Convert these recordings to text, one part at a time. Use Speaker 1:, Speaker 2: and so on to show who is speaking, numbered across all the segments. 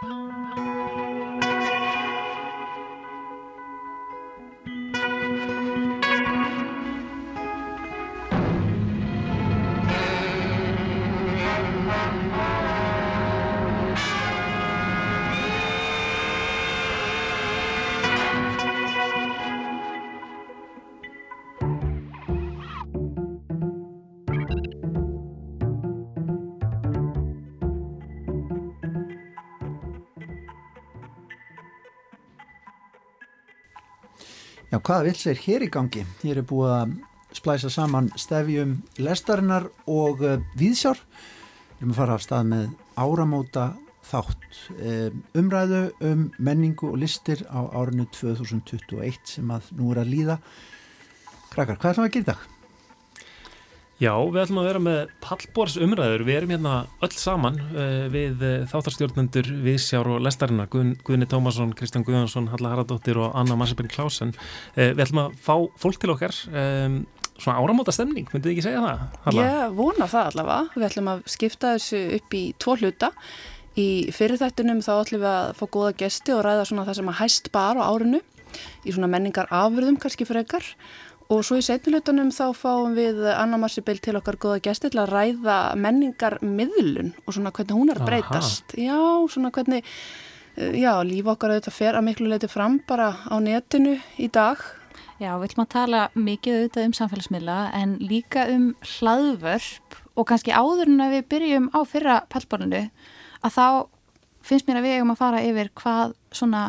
Speaker 1: Já, hvaða vils er hér í gangi? Hér er búið að splæsa saman stefjum lestarinnar og uh, viðsjár. Við erum að fara af stað með áramóta þátt um, umræðu um menningu og listir á árinu 2021 sem að nú er að líða. Krakkar, hvað er það að gera í dag?
Speaker 2: Já, við ætlum að vera með pallbórs umræður, við erum hérna öll saman uh, við uh, þáttarstjórnendur Viðsjár og Lestarinnar, Guðn, Guðni Tómasson, Kristján Guðjónsson, Halla Haraldóttir og Anna Marsipin Klásen. Uh, við ætlum að fá fólk til okkar, um, svona áramóta stemning, myndið ekki segja það?
Speaker 3: Halla? Ég vona það allavega, við ætlum að skipta þessu upp í tvo hluta. Í fyrirþættunum þá ætlum við að fá góða gesti og ræða svona það sem að hæst bar á árinu, í svona menningar afurðum kannski fyrir ekkar Og svo í setnilutunum þá fáum við Anna Marcibill til okkar góða gæsti til að ræða menningar miðlun og svona hvernig hún er breytast. Aha. Já, svona hvernig, eh, já, líf okkar auðvitað fer að miklu leiti fram bara á netinu í dag.
Speaker 4: Já, við viljum að tala mikið auðvitað um samfélagsmiðla en líka um hlaðvörp og kannski áður en að við byrjum á fyrra pælborinu að þá finnst mér að við eigum að fara yfir hvað svona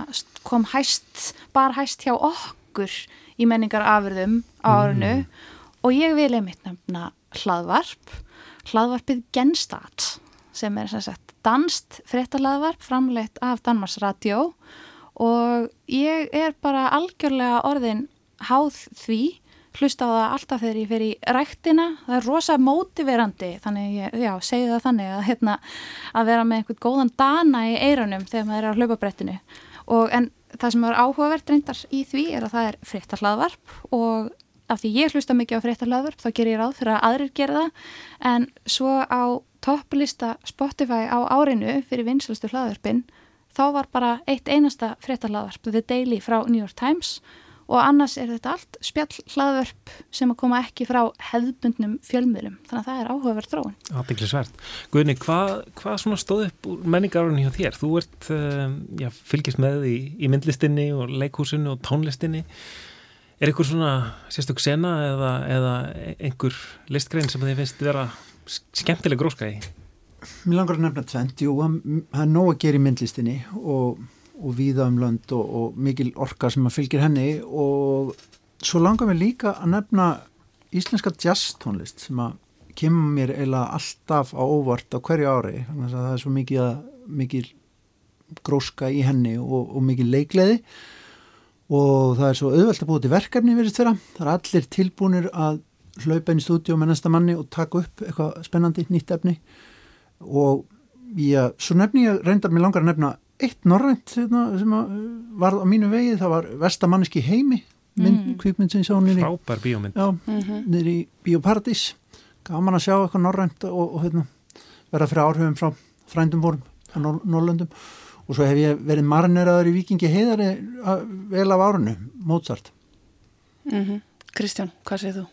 Speaker 4: kom hæst, bar hæst hjá okkur í menningar afurðum á árinu. Mm. og ég vil einmitt nefna hlaðvarp, hlaðvarpið Genstat sem er sem sagt danst fréttalaðvarp framleitt af Danmarks Radio. Og ég er bara algjörlega orðin háð því hlusta á það alltaf þegar ég fer í ræktina, það er rosa mótiverandi þannig, ég, já, segi það þannig að, hérna, að vera með einhvern góðan dana í eironum þegar maður er á hlaupabrettinu og en það sem er áhugavert reyndar í því er að það er fréttahlaðvarp og af því ég hlusta mikið á fréttahlaðvarp þá ger ég ráð fyrir að aðrir gera það. En svo á topplista Spotify á árinu fyrir vinsalstu hlaðvarpin þá var bara eitt einasta fréttahlaðvarp The Daily frá New York Times. og annars er þetta allt spjall hlaðvörp sem að koma ekki frá hefðbundnum fjölmiðlum, þannig að það er áhugaverð þróun.
Speaker 2: Ábyggli svært. Guðni, hvað hva stóð upp úr menningarunni hjá þér? Þú ert, uh, já, fylgist með í, í myndlistinni og leikhúsinu og tónlistinni. Er einhver svona sérstök sena eða, eða einhver listgrein sem þið finnst vera skemmtileg gróska í?
Speaker 1: Mér langar að nefna tvent, jú, það er nóg að gera í myndlistinni og og víða um lönd og, og mikil orka sem að fylgir henni. Og svo langar mér líka að nefna íslenska jazz tónlist sem að kemur mér eiginlega alltaf á óvart á hverju ári þannig að það er svo mikið, mikil gróska í henni og, og mikil leikleði og það er svo auðvelt að búið til verkefni verist þeirra, það er allir tilbúinir að hlaupa inn í stúdíu með næsta manni og taka upp eitthvað spennandi, nýtt efni. Og já, svo nefni ég reyndar mér langar að nefna eitt norrænt hérna, sem var á mínu vegi, það var Vestamanniski heimi mynd, mm. kvíkmynd sem ég sá nýri
Speaker 2: frábær bíómynd
Speaker 1: já, mm -hmm. nýri Bíóparadís gaman að sjá eitthvað norrænt og, og hérna, vera fyrir áhrifum frá frændum vorum á Nor Norrlöndum og svo hef ég verið marineraður í Vikingi heiðari vel af árunnu Mozart
Speaker 3: mm -hmm. Kristján, hvað segir þú?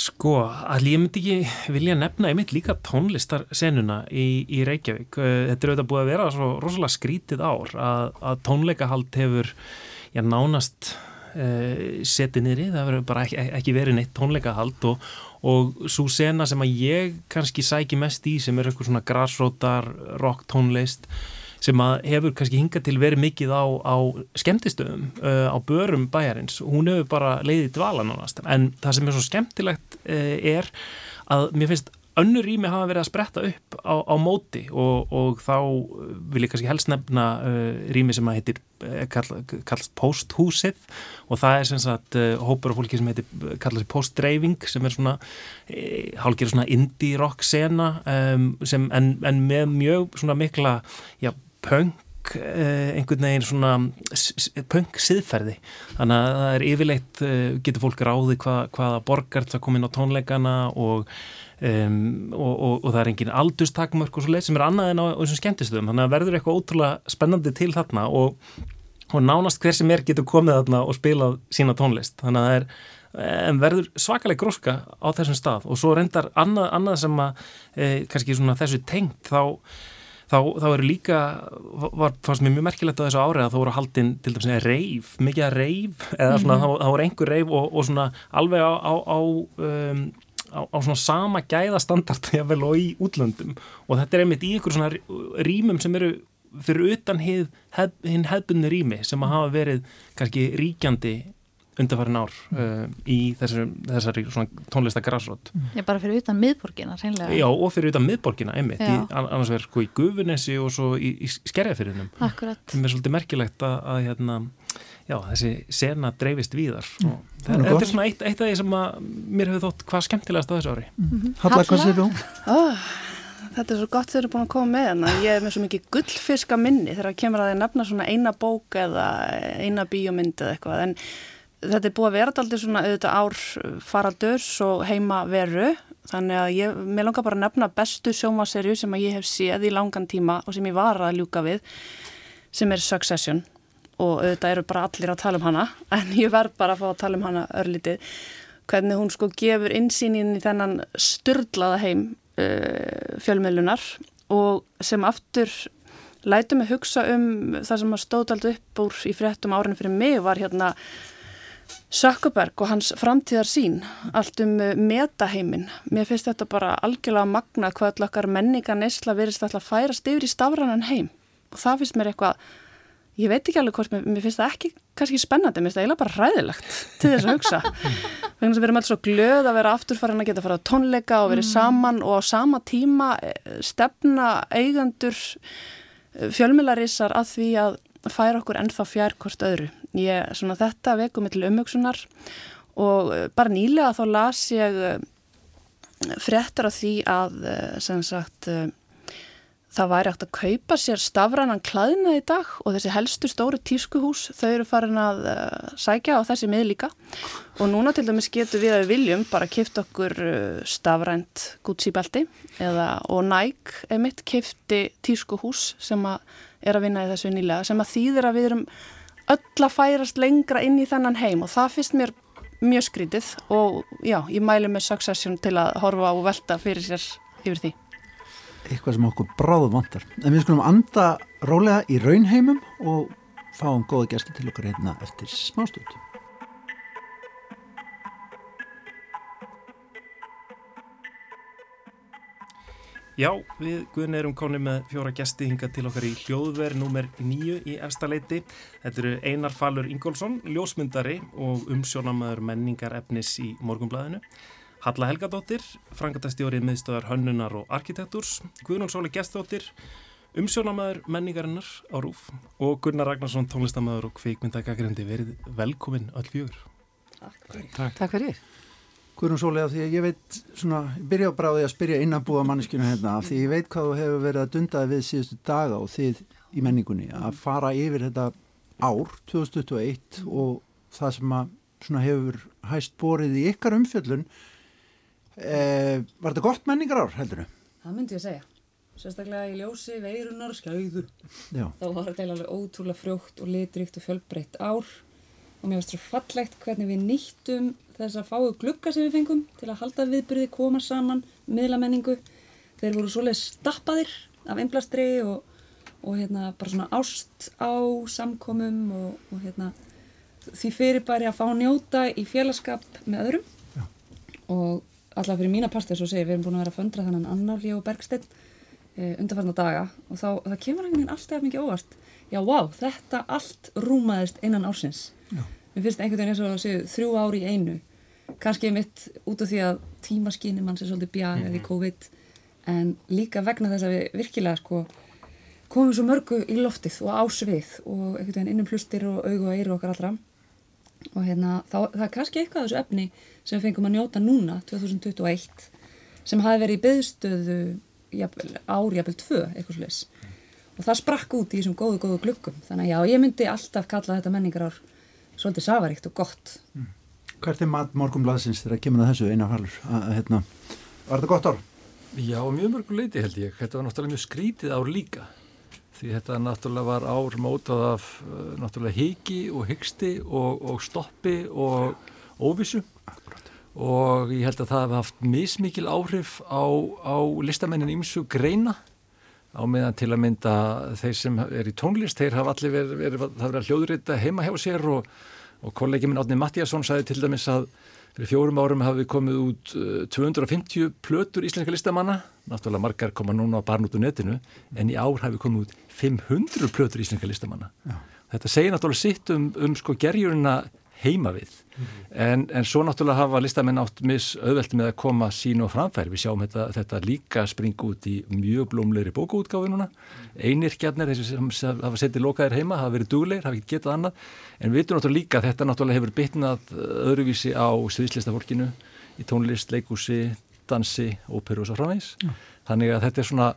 Speaker 2: Sko, að ég myndi ekki vilja nefna einmitt líka tónlistarsenuna í, í Reykjavík. Eh, þetta er auðvitað búið að vera svo rosalega skrítið ár að, að tónleikahald hefur já, nánast uh, setið niðri. Það verður bara ekki, ekki verið neitt tónleikahald og, og svo sena sem að ég kannski sæki mest í sem er eitthvað svona grassrótar, rock tónlist sem að hefur kannski hingað til verið mikið á, á skemmtistöðum uh, á börum bæjarins, hún hefur bara leiðið dvala nánast, en það sem er svo skemmtilegt uh, er að mér finnst önnur rými hafa verið að spretta upp á, á móti og, og þá vil ég kannski helst nefna uh, rými sem að heitir uh, kall, kallast posthúsið og það er sem sagt uh, hópur af fólki sem heitir kallast postdreifing sem er svona e, hálfgerð svona indie rock sena um, sem, en, en með mjög svona mikla já punk eh, einhvern veginn svona punk siðferði. Þannig að það er yfirleitt eh, getur fólk ráði hvað, hvaða borgar það kom inn á tónleikana og Um, og, og, og það er engin aldustakmörk og svo leið sem er annað en á þessum skemmtistöðum. Þannig að verður eitthvað ótrúlega spennandi til þarna og nánast hver sem er getur komið þarna og spilað sína tónlist. Þannig að það er en verður svakalega gróska á þessum stað. Og svo reyndar annað, annað sem að e, kannski svona þessu tengt þá þá, þá eru líka, var, fannst mér mjög merkilegt á þessu árið að þá voru haldinn til dæmis að reif, mikið að reif eða svona mm -hmm. þá, þá voru einhver reif og, og svona alveg á, á, á um, á, á svona sama gæðastandard jável og í útlöndum og þetta er einmitt í ykkur svona rýmum sem eru fyrir utan hinn hef, hefbunni rými sem að hafa verið kannski ríkjandi undarfærin ár uh, í þessari, þessari tónlista græsrótt.
Speaker 4: Já, bara fyrir utan miðborgina, reynlega.
Speaker 2: Já, og fyrir utan miðborgina, einmitt, í, annars verður sko í Gufunesi og svo í, í Skerjafyrinum.
Speaker 4: Akkurat.
Speaker 2: Það er svolítið merkilegt að, að hérna, já, þessi sena dreifist víðar mm. það, þetta er svona eitt, eitt af því sem mér hefur þótt hvað skemmtilegast á þessu ári
Speaker 1: mm -hmm. Halla, hvað sér þú?
Speaker 3: Oh, þetta er svo gott þegar þú er búin að koma með hana ég er með svo mikið gullfiska minni þegar það kemur að þið nefna svona eina bók eða eina bíómynd eða eitthvað en þetta er búið að vera alltaf svona auðvitað ár faradörs og heima veru. Þannig að ég, mér langar bara að nefna bestu sjómaserju sem að ég hef séð í langan tíma og sem ég var að ljúka við sem er Succession. Og auðvitað eru bara allir að tala um hana en ég verð bara að fá að tala um hana örlítið. Hvernig hún sko gefur insýnin í þennan sturdlaða heim uh, fjölmiðlunar og sem aftur lætu mig hugsa um það sem að stóð alltaf upp úr í fréttum árinu fyrir mig var hérna Sökkuberg og hans framtíðar sín allt um uh, metaheimin mér finnst þetta bara algjörlega magna hvað allar menninga nesla verist alltaf að færast yfir í stafrannan heim. Og það finnst mér eitthvað ég veit ekki alveg hvort, mér, finnst það ekki kannski spennandi, mér finnst það eiginlega bara ræðilegt til þess að hugsa. Að við erum alltaf svo glöð að vera afturfærin að geta að fara á tónleika og verið mm. saman og á sama tíma eh, stefna eigandur eh, fjölmilarissar að því að færa okkur ennþá fjærkort öðru. Ég, svona þetta vekum með til umhugsunar og eh, bara nýlega þá las ég fréttar af því að sem sagt það væri átt að kaupa sér stafrannan klæðina í dag og þessi helstu stóru tískuhús þau eru farin að sækja á þessi mið líka. Og núna til dæmis getur við að við viljum bara kipta okkur stafrænt Gucci-belti og Nike emitt kipti tískuhús sem að er að vinna í þessu nýlega sem að þýðir að við erum öll að færast lengra inn í þennan heim og það finnst mér mjög skrítið og já, ég mælu með Succession til að horfa og velta fyrir sér yfir því
Speaker 1: eitthvað sem okkur bráðu vantar. En við skulum anda rólega í raunheimum og fáum góða gæsti til okkar hérna eftir smástund.
Speaker 2: Já, við guðin erum konið með fjóra gæsti hinga til okkar í hljóðverð nummer nýju í efstaleiti. Þetta eru Einar Falur Ingólfsson, ljósmyndari og umsjónamaður menningar efnis í morgunblæðinu. Halla Helgadóttir, frangatastjórið miðstöðar hönnunar og arkitektúrs, Guðnún Sóli Gestóttir, umsjónamæður menningarinnar á Rúf og Gunnar Ragnarsson, tónlistamæður og kveikmyndagagrindi verið velkomin öll fjögur.
Speaker 5: Takk fyrir. Takk, Takk fyrir.
Speaker 1: Guðnún Sóli, af því að ég veit, svona, ég byrja á því að spyrja innanbúa manneskinu hérna, af því ég veit hvað þú hefur verið að dundaði við síðustu daga og þið í menningunni, að fara yfir þetta ár, 2021 og það sem að svona hefur hæst borið í ykkar umfjöllun Eh, var þetta gott menningar ár heldur þau?
Speaker 5: Það myndi ég að segja. Sérstaklega í ljósi, veirunar, skæður. Þá var þetta alveg ótrúlega frjótt og litrikt og fjölbreytt ár og mér varst svo fallegt hvernig við nýttum þess að fáu glukka sem við fengum til að halda viðbyrði, koma saman, miðla menningu. Þeir voru svoleið stappaðir af einblastri og, og hérna bara svona ást á samkomum og, og hérna því fyrir bæri að fá njóta í félagskap með öðrum Já. og alltaf fyrir mína part þess að segja, við erum búin að vera að föndra þannan Annarli og Bergstedt e, undarfarna daga og þá það kemur einhvern veginn alltaf mikið óvart já, wow, þetta allt rúmaðist innan ársins já. mér finnst einhvern veginn eins og að segja þrjú ári í einu kannski mitt út af því að tímaskynni mann sé svolítið bjagað mm -hmm. í COVID en líka vegna þess að við virkilega sko komum svo mörgu í loftið og ásvið og einhvern veginn innum hlustir og augu og eyru okkar allra og hérna þá, það er kannski eitthvað þessu efni sem við fengum að njóta núna 2021 sem hafi verið í byðstöðu árjafel 2 eitthvað slúðis og það sprakk út í þessum góðu góðu glukkum þannig að já, ég myndi alltaf kalla þetta menningar ár svolítið safaríkt og gott
Speaker 1: mm. Hvert er mat morgumblaðsins þegar kemur það þessu eina falur að hérna Var þetta gott ár?
Speaker 6: Já, mjög mörgur leiti held ég. Þetta var náttúrulega mjög skrítið ár líka. Því þetta náttúrulega var ár mótað af uh, náttúrulega hiki og hyggsti og, og stoppi og óvissu. Og ég held að það hefði haft mismikil áhrif á, á listamennin ímsu greina á meðan til að mynda þeir sem er í tónlist, þeir hafa allir verið, verið, verið hljóðrita heima hjá sér og, og kollegi minn Átni Mattíasson sagði til dæmis að fyrir fjórum árum hafi komið út 250 uh, plötur íslenska listamanna, náttúrulega margar koma núna bara út úr netinu, en í ár hafi komið út 500 plötur íslenska listamanna. Já. Þetta segir náttúrulega sitt um, um sko gerjurina heima við. Mm -hmm. en, en svo náttúrulega hafa listamenn átt mis auðvelt með að koma sín og framfæri. Við sjáum þetta, þetta líka springa út í mjög blómleiri bókaútgáfinuna. Einirkjarnir, þessi sem hafa setið lokaðir heima, hafa verið dugleir, hafa ekki getað annað. En við veitum náttúrulega líka að þetta náttúrulega hefur bytnað öðruvísi á sviðslista fólkinu í tónlist, leikúsi, dansi, óperu og svo framvegs. Ja. Þannig að þetta er svona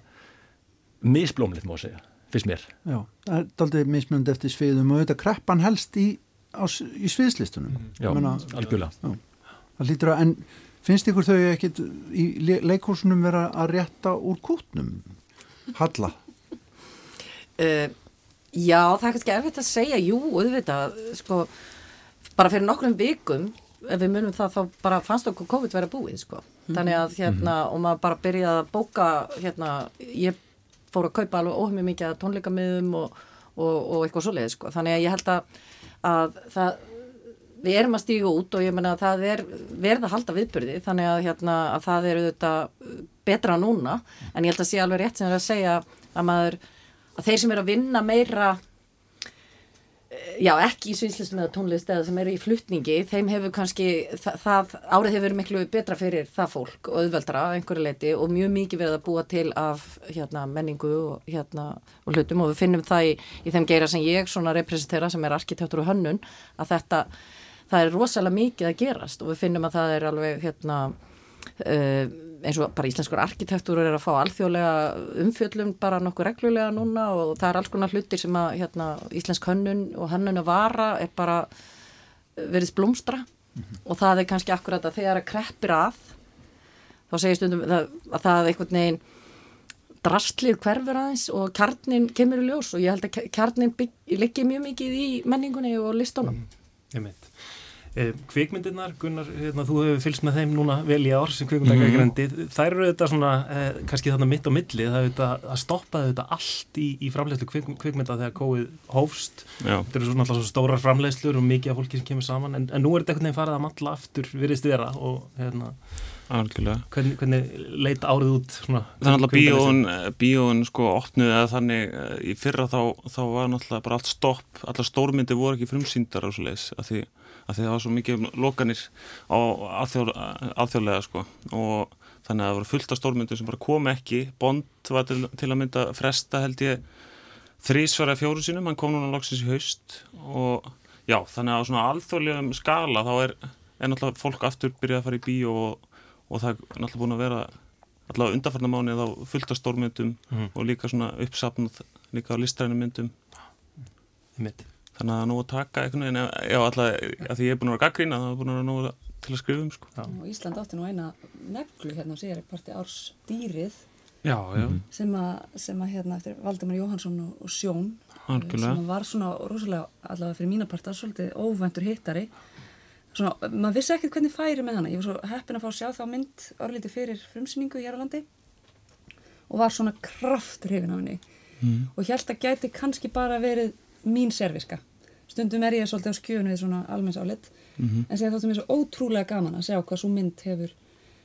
Speaker 6: misblómlið, má segja, fyrst mér.
Speaker 1: Já, það er aldrei mismunandi eftir sviðum og þetta kreppan helst í á, í sviðslistunum
Speaker 6: mm. Já, Menna, algjörlega
Speaker 1: Það lítur að, en finnst ykkur þau ekkit í leikórsunum vera að rétta úr kútnum? Halla?
Speaker 7: Uh, já, það er kannski erfitt að segja, jú, auðvitað, sko, bara fyrir nokkrum vikum, ef við munum það, þá bara fannst okkur COVID vera búið, sko. Mm. Þannig að, hérna, mm. og maður bara byrjaði að bóka, hérna, ég fór að kaupa alveg óhefmið mikið tónleikamiðum og, og, og eitthvað svoleiði, sko. Þannig að ég held að að það, við erum að stígu út og ég menna að það er verða halda viðbyrði þannig að, hérna, að það eru þetta betra núna. En ég held að sé alveg rétt sem er að segja að maður að þeir sem eru að vinna meira já ekki í svinslistum eða tónlist eða sem eru í fluttningi þeim hefur kannski það, það árið hefur verið miklu betra fyrir það fólk og auðveldra einhverju leiti og mjög mikið verið að búa til af hérna, menningu og, hérna, og hlutum og við finnum það í, í þeim geira sem ég svona representera sem er arkitektur og hönnun að þetta það er rosalega mikið að gerast og við finnum að það er alveg hérna uh, eins og bara íslenskur arkitektúrur er að fá alþjóðlega umfjöllum bara nokkuð reglulega núna og það er alls konar hlutir sem að hérna, íslensk hönnun og hönnun að vara er bara eh, verið blómstra mm -hmm. og það er kannski akkurat að þegar að kreppir að þá segir stundum að, að það einhvern veginn drastlið hverfur aðeins og kjarnin kemur í ljós og ég held að kjarnin liggi mjög mikið í menningunni og listónum. Mm,
Speaker 2: ég mynd. Eh, kvikmyndirnar, Gunnar, hérna, þú hefur fylgst með þeim núna vel í ár sem kvikmyndagrækrendi, mm -hmm. þær eru þetta svona eh, kannski þarna mitt á milli, það er þetta að stoppa þetta allt í, í framleiðslu kvik, kvikmynda þegar kóið hófst. Þetta eru svona alltaf svo stórar framleiðslur og mikið af fólki sem kemur saman, en, en nú er þetta einhvern veginn farið að matla aftur virðist vera og hérna hvernig, hvernig leita árið út svona,
Speaker 8: Þannig að bíón, bíón sko opnuði að þannig eh, í fyrra þá, þá var náttúrulega bara allt stopp, allar stórmyndi voru ekki frumsýndar á svo leiðis, að því að það var svo mikið lokanir á alþjóðlega sko. Og þannig að það voru fullt af stórmyndur sem bara kom ekki. Bond var til, til að mynda fresta held ég þrísvara fjóru sinum, hann kom núna loksins í haust. Og já, þannig að á svona alþjóðlegum skala þá er, er náttúrulega fólk aftur byrjað að fara í bíu og, og það er náttúrulega búin að vera allavega undarfarnamáni þá fullt af stórmyndum mm. og líka svona uppsapnað líka á listræðinu myndum.
Speaker 2: Mitt
Speaker 8: þannig að nú að taka einhvern veginn já alltaf að því ég er búin að vera gaggrína það er búin að vera nú til að skrifa um sko.
Speaker 5: og Ísland átti nú eina neglu hérna á síðar parti árs dýrið
Speaker 8: já, já.
Speaker 5: sem að, sem að hérna eftir Valdemar Jóhansson og, og Sjón Algjörlega. sem var svona rosalega allavega fyrir mína parta svolítið óvæntur hittari svona, maður vissi ekkert hvernig færi með hana ég var svo heppin að fá að sjá þá mynd örlítið fyrir frumsýningu hér á landi og var svona kraftur hefin á henni mm. og held að gæti kannski bara verið mín serviska stundum er ég svolítið á skjöun við svona almenns álit mm -hmm. en sér þáttum ég svo ótrúlega gaman að sjá hvað svo mynd hefur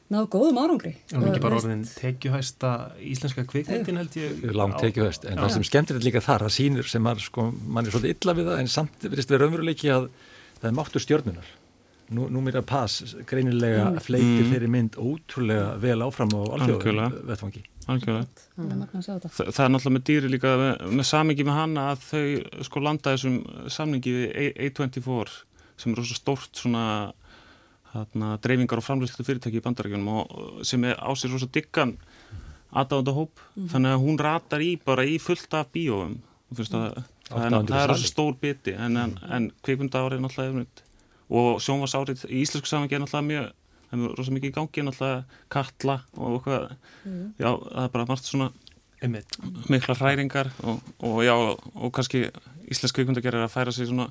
Speaker 5: náðu góðum árangri.
Speaker 2: Og ekki bara orðin tekjuhæsta íslenska kvikmyndin held ég.
Speaker 6: Langt tekjuhæst, en já. það sem skemmtir er líka þar að sínur sem er, sko, mann er svolítið illa við það en samt verðist við raunveruleiki að það er máttur stjórnunar nú, nú mér að pass greinilega mm. fleitir mm. þeirri mynd ótrúlega vel áfram á alþjóðu vettfangi
Speaker 8: algjörlega. Mm. Þa, það er náttúrulega með dýri líka með, með samingi með hana að þau sko landa þessum samningi við A24 sem er rosa stórt svona hana, dreifingar og framleyslu fyrirtæki í bandarækjunum og sem er á sér rosa diggan aðdáðanda hóp. Mm. þannig að hún ratar í bara í fullt af bíóum. Það, það, það er rosa stór biti en, en, en kvikmynda árið er náttúrulega efnitt og sjónvarsárið í íslensku samingi er náttúrulega mjög það er rosa mikið í gangi náttúrulega kalla og eitthvað. Mm. já, það er bara margt svona Einmitt. mikla hræringar og, og já, og kannski íslensk kvikundagerðir að færa sig svona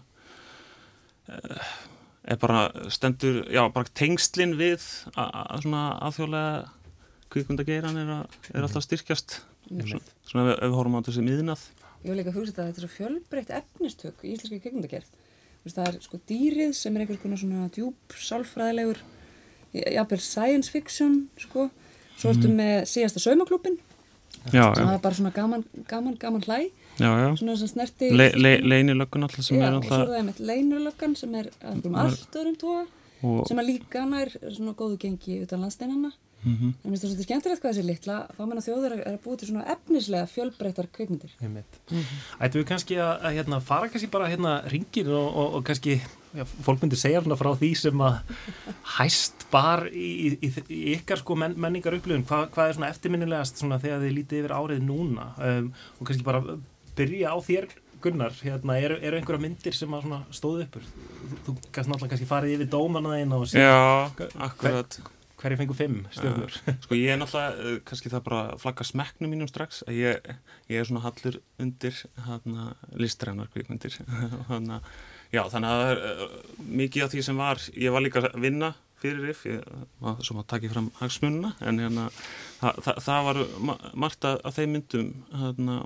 Speaker 8: eh, er bara stendur, já, bara tengslinn við að svona aðþjóðlega kvikundagerðan er, er alltaf styrkjast. Svona, svona ef við horfum á þessi miðnað
Speaker 5: Ég vil líka hugsa þetta að þetta er svo fjölbreytt efnistök í íslenski kvikundagerð það er sko dýrið sem er einhvers konar svona djúb, sálfræðilegur jafnvel science fiction sko, svo ertu mm. með síðasta saumaklúpin það er bara svona gaman, gaman, gaman hlæ.
Speaker 8: Já, já.
Speaker 5: svona sem snerti
Speaker 8: Le, le, leinilöggun alltaf sem
Speaker 5: já,
Speaker 8: er
Speaker 5: alltaf og er leinilöggun sem er um allt öðrum tóa sem að líka nær svona góðu gengi utan landsteinana Mm -hmm. mér finnst það svolítið skemmtilegt hvað þessi litla fámenn að þjóður er að búið til svona efnislega fjölbreytar kveikmyndir mm
Speaker 2: -hmm. Ættu við kannski að, að hérna, fara kannski bara hérna ringin og, og, og kannski já, fólk myndir segja svona frá því sem að hæst bar í, í, í ykkar sko men, menningar upplifun Hva, hvað er svona eftirminnilegast svona þegar þið lítið yfir árið núna um, og kannski bara byrja á þér Gunnar, hérna, eru, eru einhverja myndir sem að stóðu uppur? Þú, þú kannski náttúrulega kannski farið yfir dóman að eina og
Speaker 8: síðan Já, akkurat
Speaker 2: hverju fengur fimm stjórnur?
Speaker 8: Sko ég er náttúrulega, uh, kannski það bara flagga smekknum mínum strax að ég, ég er svona hallur undir kvikmyndir hana, já þannig að það er uh, mikið af því sem var, ég var líka að vinna fyrir if, ég var svo að taka fram hagsmununa en hérna það, það, það var margt að, að þeim myndum hana,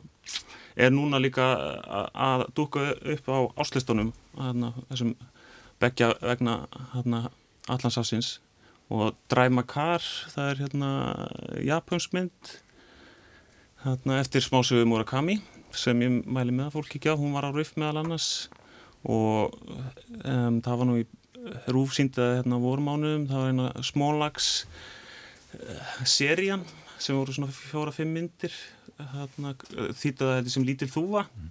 Speaker 8: er núna líka að, að dúka upp á áslistunum þessum begja vegna allansafsins og Drive My Car það er hérna japansk mynd. Hérna, eftir smásögu Murakami sem ég mæli með að fólk ekki á, hún var á Riff meðal annars. Og um, það var nú í rúfsýndað hérna vormánuðum, það var eina smálags uh, serían sem voru svona fjóra-fimm myndir. Hérna, þýttaði þetta sem lítil þúa mm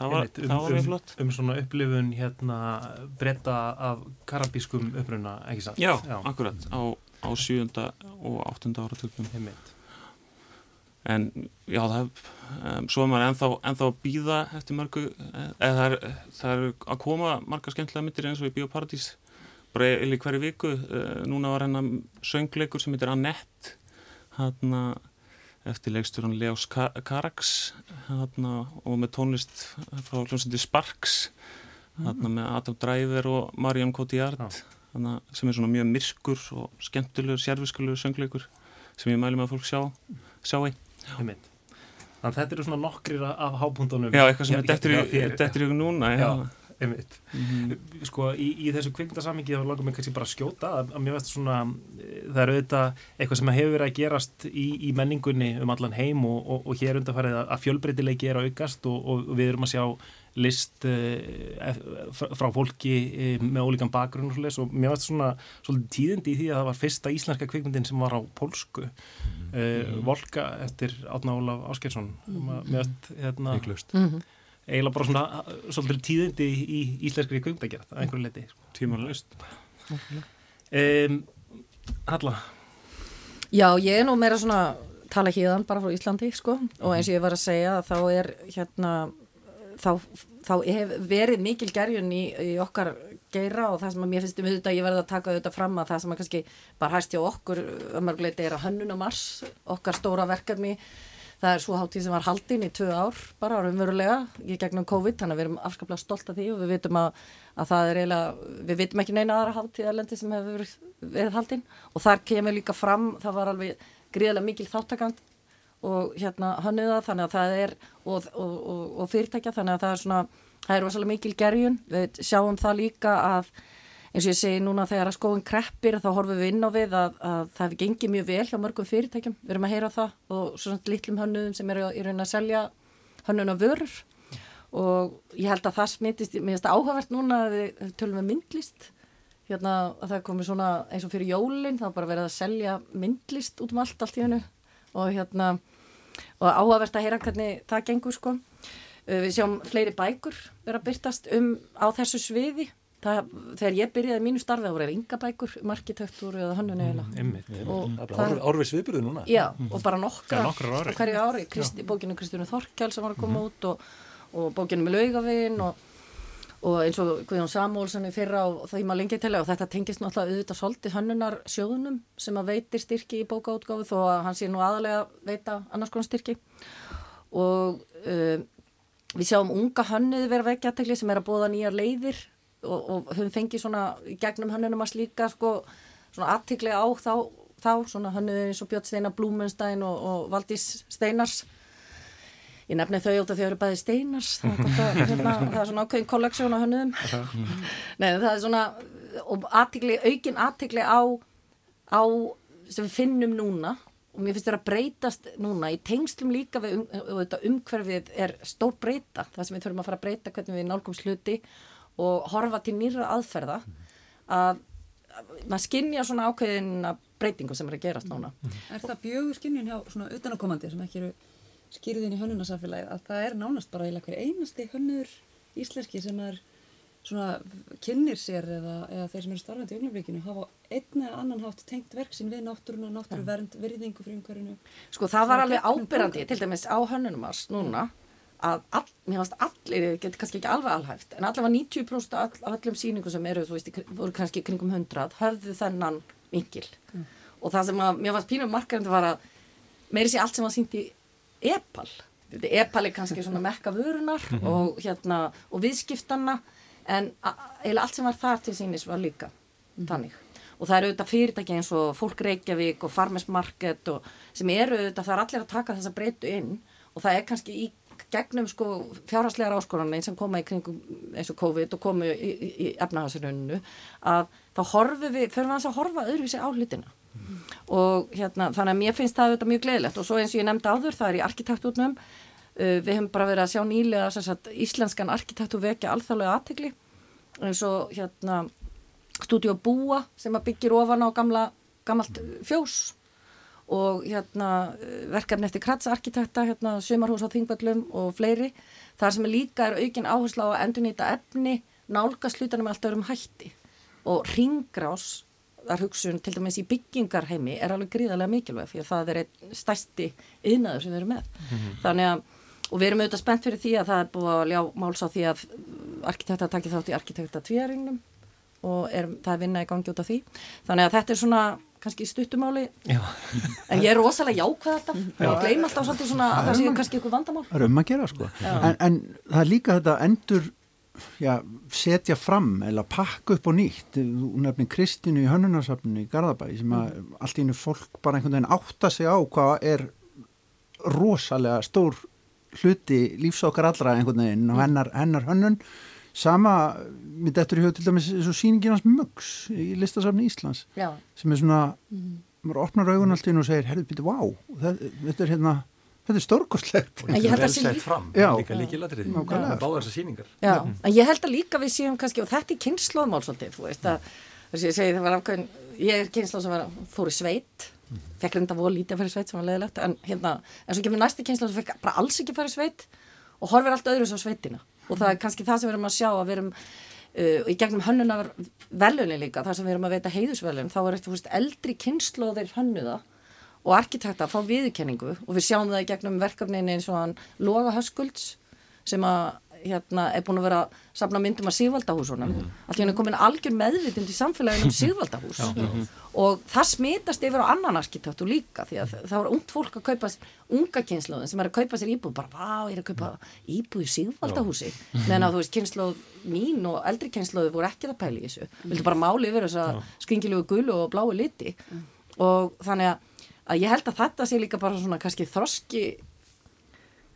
Speaker 8: það var, um, það var mjög flott
Speaker 2: um, um svona upplifun hérna breyta af karabískum uppruna, ekki satt?
Speaker 8: Já, Já. akkurat, á, á sjújunda og áttunda áratökum en já, það um, svo er maður ennþá, ennþá að býða eftir mörgu, eða það er, það er að koma marga skemmtilega myndir eins og í Bíóparadís bara eða hverju viku, uh, núna var hennar söngleikur sem heitir Annette hann að eftir leikstjóran Leos Karax hana, og með tónlist frá hljómsandi Sparks hana, mm. með Adam Driver og Marion Cotillard hana, sem er svona mjög myrkur og skemmtilegur, sérfiskulegur söngleikur sem ég mælu með að fólk sjá, sjá í.
Speaker 2: Þannig að þetta eru svona nokkrir af hábúndunum
Speaker 8: Já, eitthvað sem er dettur ykkur núna
Speaker 2: Já, já einmitt mm -hmm. sko í, í þessu kvikmyndasamingi þá langar mér kannski bara að skjóta að, að mér veist svona það eru auðvitað eitthvað sem hefur verið að gerast í, í menningunni um allan heim og, og, og hér undarfærið að fjölbreytilegi er að aukast og, og við erum að sjá list uh, frá fólki uh, með ólíkan bakgrunn og mér veist svona svolítið tíðindi í því að það var fyrsta íslenska kvikmyndin sem var á pólsku mm -hmm. uh, Volka eftir Átna Ólaf Áskelsson mm -hmm. mér veist hérna -hmm eiginlega bara svona svolítið tíðindi í, íslenskri kvöngdagjart að einhverju leti
Speaker 8: sko. tímanlust
Speaker 2: um, Halla?
Speaker 7: Já, ég er nú meira svona tala híðan bara frá Íslandi sko. Og eins og ég var að segja þá er hérna þá, þá hef verið mikil gerjun í, í okkar geira og það sem að mér finnst um þetta ég verði að taka þetta fram að það sem að kannski bara hægt hjá okkur að mörguleiti er að hönnun og mars okkar stóra verkefni það er svo hátíð sem var haldinn í tvö ár bara raunverulega í gegnum COVID þannig að við erum afskaplega stolt af því og við vitum að, að það er eiginlega, við vitum ekki neina aðra hátíð erlendi sem hefur verið, verið haldinn og þar kemur líka fram, það var alveg gríðilega mikil þáttakant og hérna hannuða þannig að það er og, og, og, og fyrirtækja þannig að það er svona, það er rosalega mikil gerjun, við sjáum það líka að eins og ég segi núna þegar að skóin kreppir þá horfum við inn á við að, að það hefur gengið mjög vel hjá mörgum fyrirtækjum, við erum að heyra það og svona litlum hönnuðum sem eru í raunin að selja hönnuna vörur. Og ég held að það smitist, mér finnst það áhugavert núna að við tölum með myndlist. Hérna að það komi svona eins og fyrir jólinn þá bara verið að selja myndlist út um allt allt í hennu og hérna og áhugavert að heyra hvernig það gengur sko. Við sjáum fleiri bækur vera byrtast um á þessu sviði Það, þegar ég byrjaði mínu starfi þá voru það ynga bækur, um markitektur eða hannun eða
Speaker 6: mm, Árvis viðbyrðu núna
Speaker 7: Já, mm. og bara nokkra ári. hverju ári, Kristi, bókinu Kristjónu Þorkjál sem var að koma mm. út og, og bókinu með laugavinn og, og eins og Guðjón Samúlsson er fyrra og það ég maður lengi til og þetta tengist náttúrulega auðvitað svolítið hannunar sjóðunum sem að veitir styrki í bókaútgáfu þó að hann sé nú aðalega veita annars konar styrki og uh, við sjáum unga hannuði vera vekkjartekli sem er að bóða nýjar leiðir og, og höfum fengið svona gegnum hannunum að slíka sko svona aðtekli á þá, þá svona hannuði eins og Björn Steinar Blúmenstein og, og Valdís Steinars. Ég nefni þau því að þau eru bæði steinars það, það, hérna, það er svona ákveðin kolleksjón á hönnum Nei, það er svona og aðtikli, aukin aðtikli á, á sem við finnum núna og mér finnst þetta að breytast núna í tengslum líka við um, umhverfið er stór breyta það sem við þurfum að fara að breyta hvernig við nálgum sluti og horfa til nýra aðferða að maður skinnja svona ákveðin breytingu sem er að gerast núna.
Speaker 5: Er það bjögur skinnjun hjá svona utanakomandi sem ekki eru skýrðin í hönnunasafélagið að það er nánast bara eða hver einasti hönnur íslenski sem er svona kynir sér eða, eða þeir sem eru starfandi í ögnablikinu hafa einn eða annan hátt tengt verksin við náttúruna, náttúruvernd, virðingu fyrir umhverjunu.
Speaker 7: Sko það var alveg ábyrrandi til dæmis á hönnunumars núna að all, mér finnst allir, getur kannski ekki alveg alhæft, en allavega 90% af all, öllum síningum sem eru, þú veist, voru kannski kringum 100, höfðu þennan vingil mm. og það sem að mér fannst pínum markarandi var að meiri sé allt sem var sínt í epal epal er kannski svona mekka vörunar mm -hmm. og hérna og viðskiptanna en eða allt sem var þar til sínis var líka mm þannig og það eru auðvitað fyrirtæki eins og Fólk Reykjavík og Farmers Market og sem eru auðvitað það er allir að taka þessa breytu inn og það er kannski í gegnum sko fjárhastlegar áskorunni sem koma í kringum eins og COVID og komu í, í, í efnahagsrunnu að þá horfum við, fyrir við að horfa öðruvísi á hlutina. Mm. og hérna þannig að mér finnst það auðvitað mjög gleðilegt. Og svo eins og ég nefndi áður það er í arkitektúrnum uh, við hefum bara verið að sjá nýlega sagt, íslenskan arkitektur vekja alþálega aðtegli eins og hérna stúdíu Búa sem að byggir ofan á gamla, gammalt fjós og hérna verkefni eftir kratsarkitekta hérna Sumarhús á Þingvallum og fleiri. Þar sem er líka er aukin áherslu á að endurnýta efni nálga slutanum með allt öðrum hætti. Og ringrás var hugsun til dæmis í byggingarheimi er alveg gríðarlega mikilvæg fyrir það er einn stærsti yðnaður sem við erum með. Mm -hmm. þannig að, og við erum auðvitað spennt fyrir því að það er búið að ljá máls á því að arkitekta takir þátt í arkitekta tvíaringnum og er, það er vinna í gangi út af því. Þannig að þetta er svona kannski stuttumáli Já. en ég er rosalega jákvæð alltaf. Og gleym alltaf svolítið svona að það sé kannski eitthvað vandamál.
Speaker 1: Það er um að gera sko. En, en það er líka þetta endur já, setja fram eða pakka upp og nýtt. Nefnir Kristínu í Hönnunarsafninu í Garðabæi sem að mm. allt í hennu fólk bara einhvern veginn átta sig á hvað er rosalega stór hluti lífsákar allra einhvern veginn og mm. hennar, hennar hönnun sama, mitt eftir í höfu til dæmis eins og síninginans Möggs í listasafni Íslands já. sem er svona mm. maður opnar augun allt í hennu og segir, herru, býttu, vá þetta er hérna þetta er stórkostlegt.
Speaker 6: Og þetta er vel sett fram, já, líka líkilatrið báðar þessar síningar
Speaker 7: já, en ég held að líka við séum kannski, og þetta er kynnslóðmál svolítið, þú veist að þess að ég segi það var afkvæðin, ég er kynnslóð sem var, fór í sveit fekk reynda voru lítið að fara í sveit sem var leðilegt en hérna, en svo kemur næsti kynnslóð sem fekk bara alls ekki að fara í sveit og horfir allt öðru svo sveitina og það er kannski það sem við erum að sjá að við erum uh, í gegnum hönnunar velunin líka, það sem við erum að veita heiðusvelun, þá er eftir eldri kynnslóðir hönnuða og arkitekta fá viðkenningu og við sjáum það í gegnum verkefnin eins og hann Loga Höskulds sem að hérna er búin að vera að sapna myndum af síðvaldahúsunum mm. allir hann er komin algjör meðvitind í samfélaginu um síðvaldahús mm. og það smitast yfir á annan arkitektu líka því að það var ungt fólk að kaupa unga kynnslóðin sem er að kaupa sér íbúð bara, vá, ég er að kaupa íbúð í síðvaldahúsi meðan að þú veist, kynnslóð mín og eldri kynnslóði voru ekki það pæli í þessu. Vildu bara máli yfir þess að skringilegu gulu og blái liti. Og þannig að að ég held að þetta sé líka bara svona kannski þroski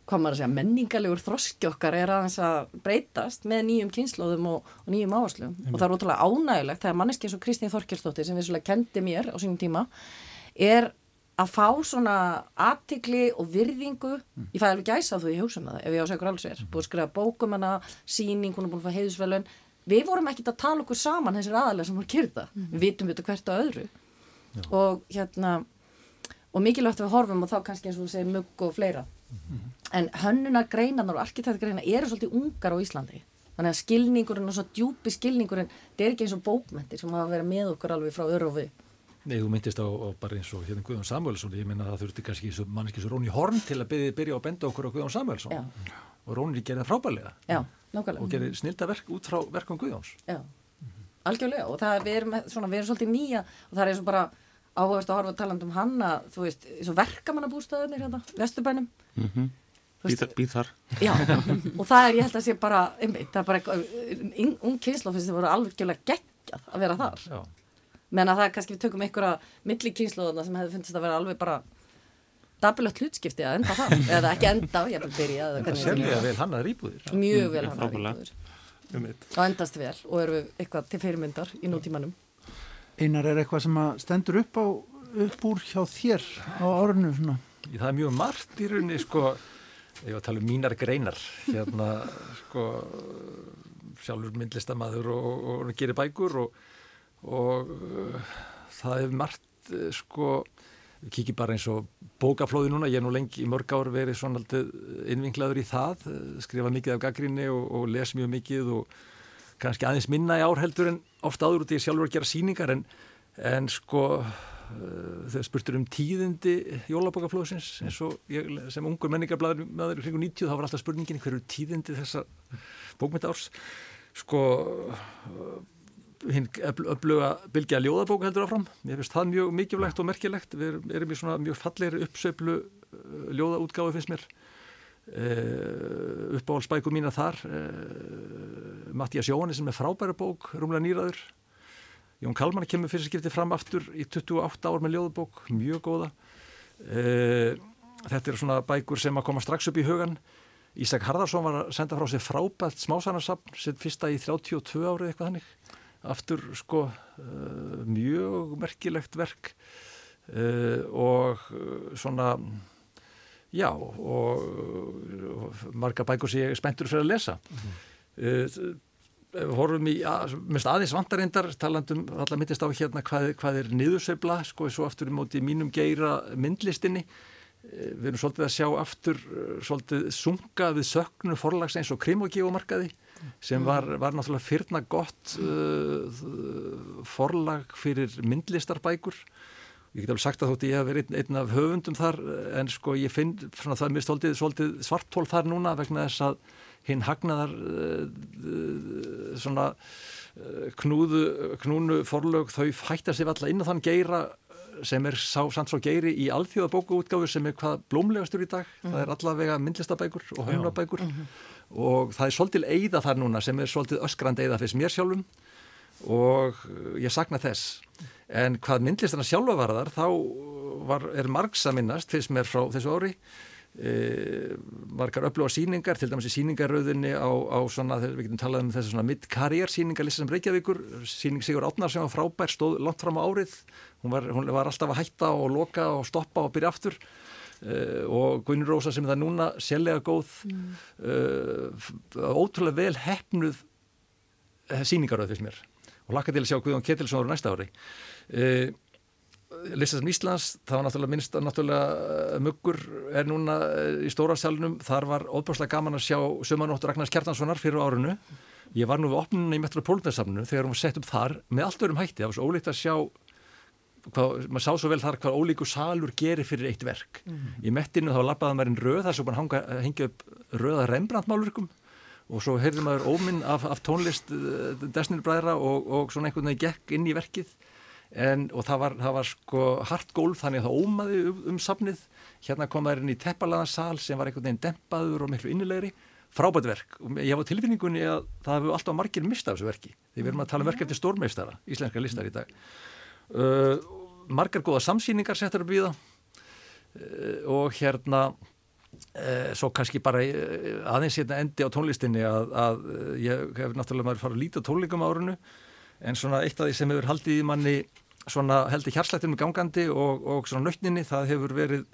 Speaker 7: hvað maður að segja, menningalegur þroski okkar er aðeins að breytast með nýjum kynnslóðum og, og nýjum áherslum. Og það er ótrúlega ánægilegt þegar manneski eins og Kristín Þorkjelsdóttir sem við svolítið kendi mér á sínum tíma er að fá svona aðtikli og virðingu. Mm. ég fæði alveg gæsa þú í hjósum það ef ég á segur alls er, búið að skrifa bókum hana síning, hún er búin að fá heiðusvelun við vorum ekkit að tala okkur saman þessir aðalega sem voru kyrða, mm. við vitum þetta hvert á öðru. Já. og hérna og mikilvægt við horfum og þá kannski eins og þú segir mugg og fleira. Mm. En hönnunar greinanar og arkitektgreinar eru svolítið ungar á Íslandi. Þannig að skilningurinn og svo djúpi skilningurinn það er ekki eins og bókmentir sem hafa verið með okkur alveg frá örufi
Speaker 6: Nei, þú myndist á, á bara eins og hérna Guðjón Samuelsson ég minna að það þurfti kannski manneski svo Róni Horn til að byrja, byrja að benda okkur á Guðjón Samuelsson Já. og Rónir gerði það frábælega
Speaker 7: Já,
Speaker 6: og gerði snilda verk út frá verkum Guðjóns.
Speaker 7: Já, algjörlega. Og það, við, erum, svona, við erum svolítið nýja. Og það er eins og bara áhugast að horfa taland um hann að þú veist, eins og verkamannabústæðunir hérna, Vesturbænum.
Speaker 8: Mm -hmm. Býð þar.
Speaker 7: Já, og það er, ég held að sé bara einmitt, það er bara ung kynsla finnst það voru algjörlega geggjað að vera þar. Já. menn að það kannski við tökum einhverja milli kynsluðuna sem hefði finnst að vera alveg bara dabilagt hlutskipti að enda það eða ekki enda, ég er bara að byrja
Speaker 6: Það er sérlega vel hann að rýpuðir
Speaker 7: Mjög vel hann að rýpuðir og endast vel og eru við eitthvað til fyrirmyndar í nútímanum.
Speaker 1: Einar er eitthvað sem stendur upp, á, upp úr hjá þér á árinu svona?
Speaker 6: Það er mjög margt í rauninni sko, ég var að tala um mínar greinar hérna sko sjálfur myndlistamæður og, og, og gerir bækur og, og uh, það er margt uh, sko við kikið bara eins og bókaflóði núna, ég er nú lengi í mörg ár verið svona alltaf innvinglaður í það, skrifa mikið af gaggrinni og, les mjög mikið og kannski aðeins minna í ár heldur en ofta áður út í sjálfur að gera síningar en, en sko uh, þegar spurtur um tíðindi jólabókaflóðsins eins og ég, sem ungur menningarblæður með þeirri kringu 90 þá var alltaf spurningin hverju tíðindi þessa bókmynda árs sko uh, hinn öfluga bylgja ljóðabók heldur áfram, ég finnst það mjög mikilvægt og merkilegt, við erum í svona mjög fallegri uppsöflu uh, ljóðaútgáfi finnst mér. Uppáhaldsbæku mína þar uh, Mattías Jóhannes sem er frábæra bók, rúmlega nýraður Jón Kalman kemur fyrir skipti fram aftur í 28 ár með ljóðabók mjög góða. Uh, þetta eru svona bækur sem að koma strax upp í hugan Ísak Harðarsson var að senda frá sig frábært smásannarsapn, sitt fyrsta í 32 árið eitthvað hannig aftur sko uh, mjög merkilegt verk uh, og svona já og, og marga bækur sem ég er spenntur fyrir að lesa. Mm -hmm. Horfum í mest aðeins vandarindar talandum allar mittist á hérna hvað, hvað er niðursefla sko svo aftur í móti mínum geira myndlistinni. Við erum svolítið að sjá aftur svolítið sunga við söknu forlags eins og krimogífumarkaði sem var, var náttúrulega fyrna gott uh, forlag fyrir myndlistarbækur. Ég get alveg sagt að þótt ég hef verið einn, einn af höfundum þar en sko ég finn svona það er mér stoltið, stoltið svartól þar núna vegna þess að hinn hagnaðar uh, svona uh, knúðu, knúnu forlög þau hættar sér alltaf inn á þann geira sem er sá samt svo geiri í alþjóðabókuútgáfu sem er hvað blómlegastur í dag. Mm. það er allavega myndlistabækur og höfnabækur mm -hmm og það er svolítil eiða þar núna sem er svolítið öskrand eiða fyrst mér sjálfum. Og ég sakna þess. En hvað myndlistana sjálfa var þar þá var, er margs að minnast fyrst mér frá þessu ári e, margar öfluga síningar til dæmis í síningarauðinni á, á svona, við getum talað um þessu svona mid-karriér síningarlista sem Reykjavíkur síning Sigur Átnar sem var frábær, stóð langt fram á árið. Hún var, hún var alltaf að hætta og loka og stoppa og byrja aftur. Uh, og Guðnur Rósa sem er það núna sérlega góð mm. uh, ótrúlega vel hefnuð síningaröð fyrst mér. Og lakka til að sjá Guðjón Ketilsson ára næsta ári Listasam Íslands það var náttúrulega minnst að náttúrulega muggur er núna í stóra salunum þar var óbúrslega gaman að sjá sömanóttur Ragnars Kjartanssonar fyrir árunu ég var nú við opnunum í Metropoltensamnu þegar hún sett upp þar með allt örum hætti. Það var svo ólíkt að sjá hvað, maður sá svo vel þar hvað ólíku salur gerir fyrir eitt verk. Mm -hmm. í mettinu þá lappaði maður einn röð þar svo bara hengja upp röða Rembrandt-málurkum og svo heyrði maður óminn af, af tónlist eh, Desnir-bræðra og, og svona einhvern veginn gekk inn í verkið en, og það var, það var sko hart gólf þannig að það ómaði um, um safnið. Hérna kom maður inn í teppalaðarsal sem var einhvern veginn dempaður og miklu innilegri. Frábært verk. Og ég hafa tilfinningunni að það hefur alltaf margir mistað þessu verki. Því við erum að tala um verk eftir stórmeistara, íslenska listar í dag. Uh, margar góða samsýningar settar upp við það. Uh, og hérna uh, svo kannski bara uh, aðeins hérna endi á tónlistinni að, að ég hef náttúrulega maður farið að líta tónleikum árunu en svona eitt af því sem hefur haldið í manni svona heldur hjarslættinum gangandi og, og svona nöytninni það hefur verið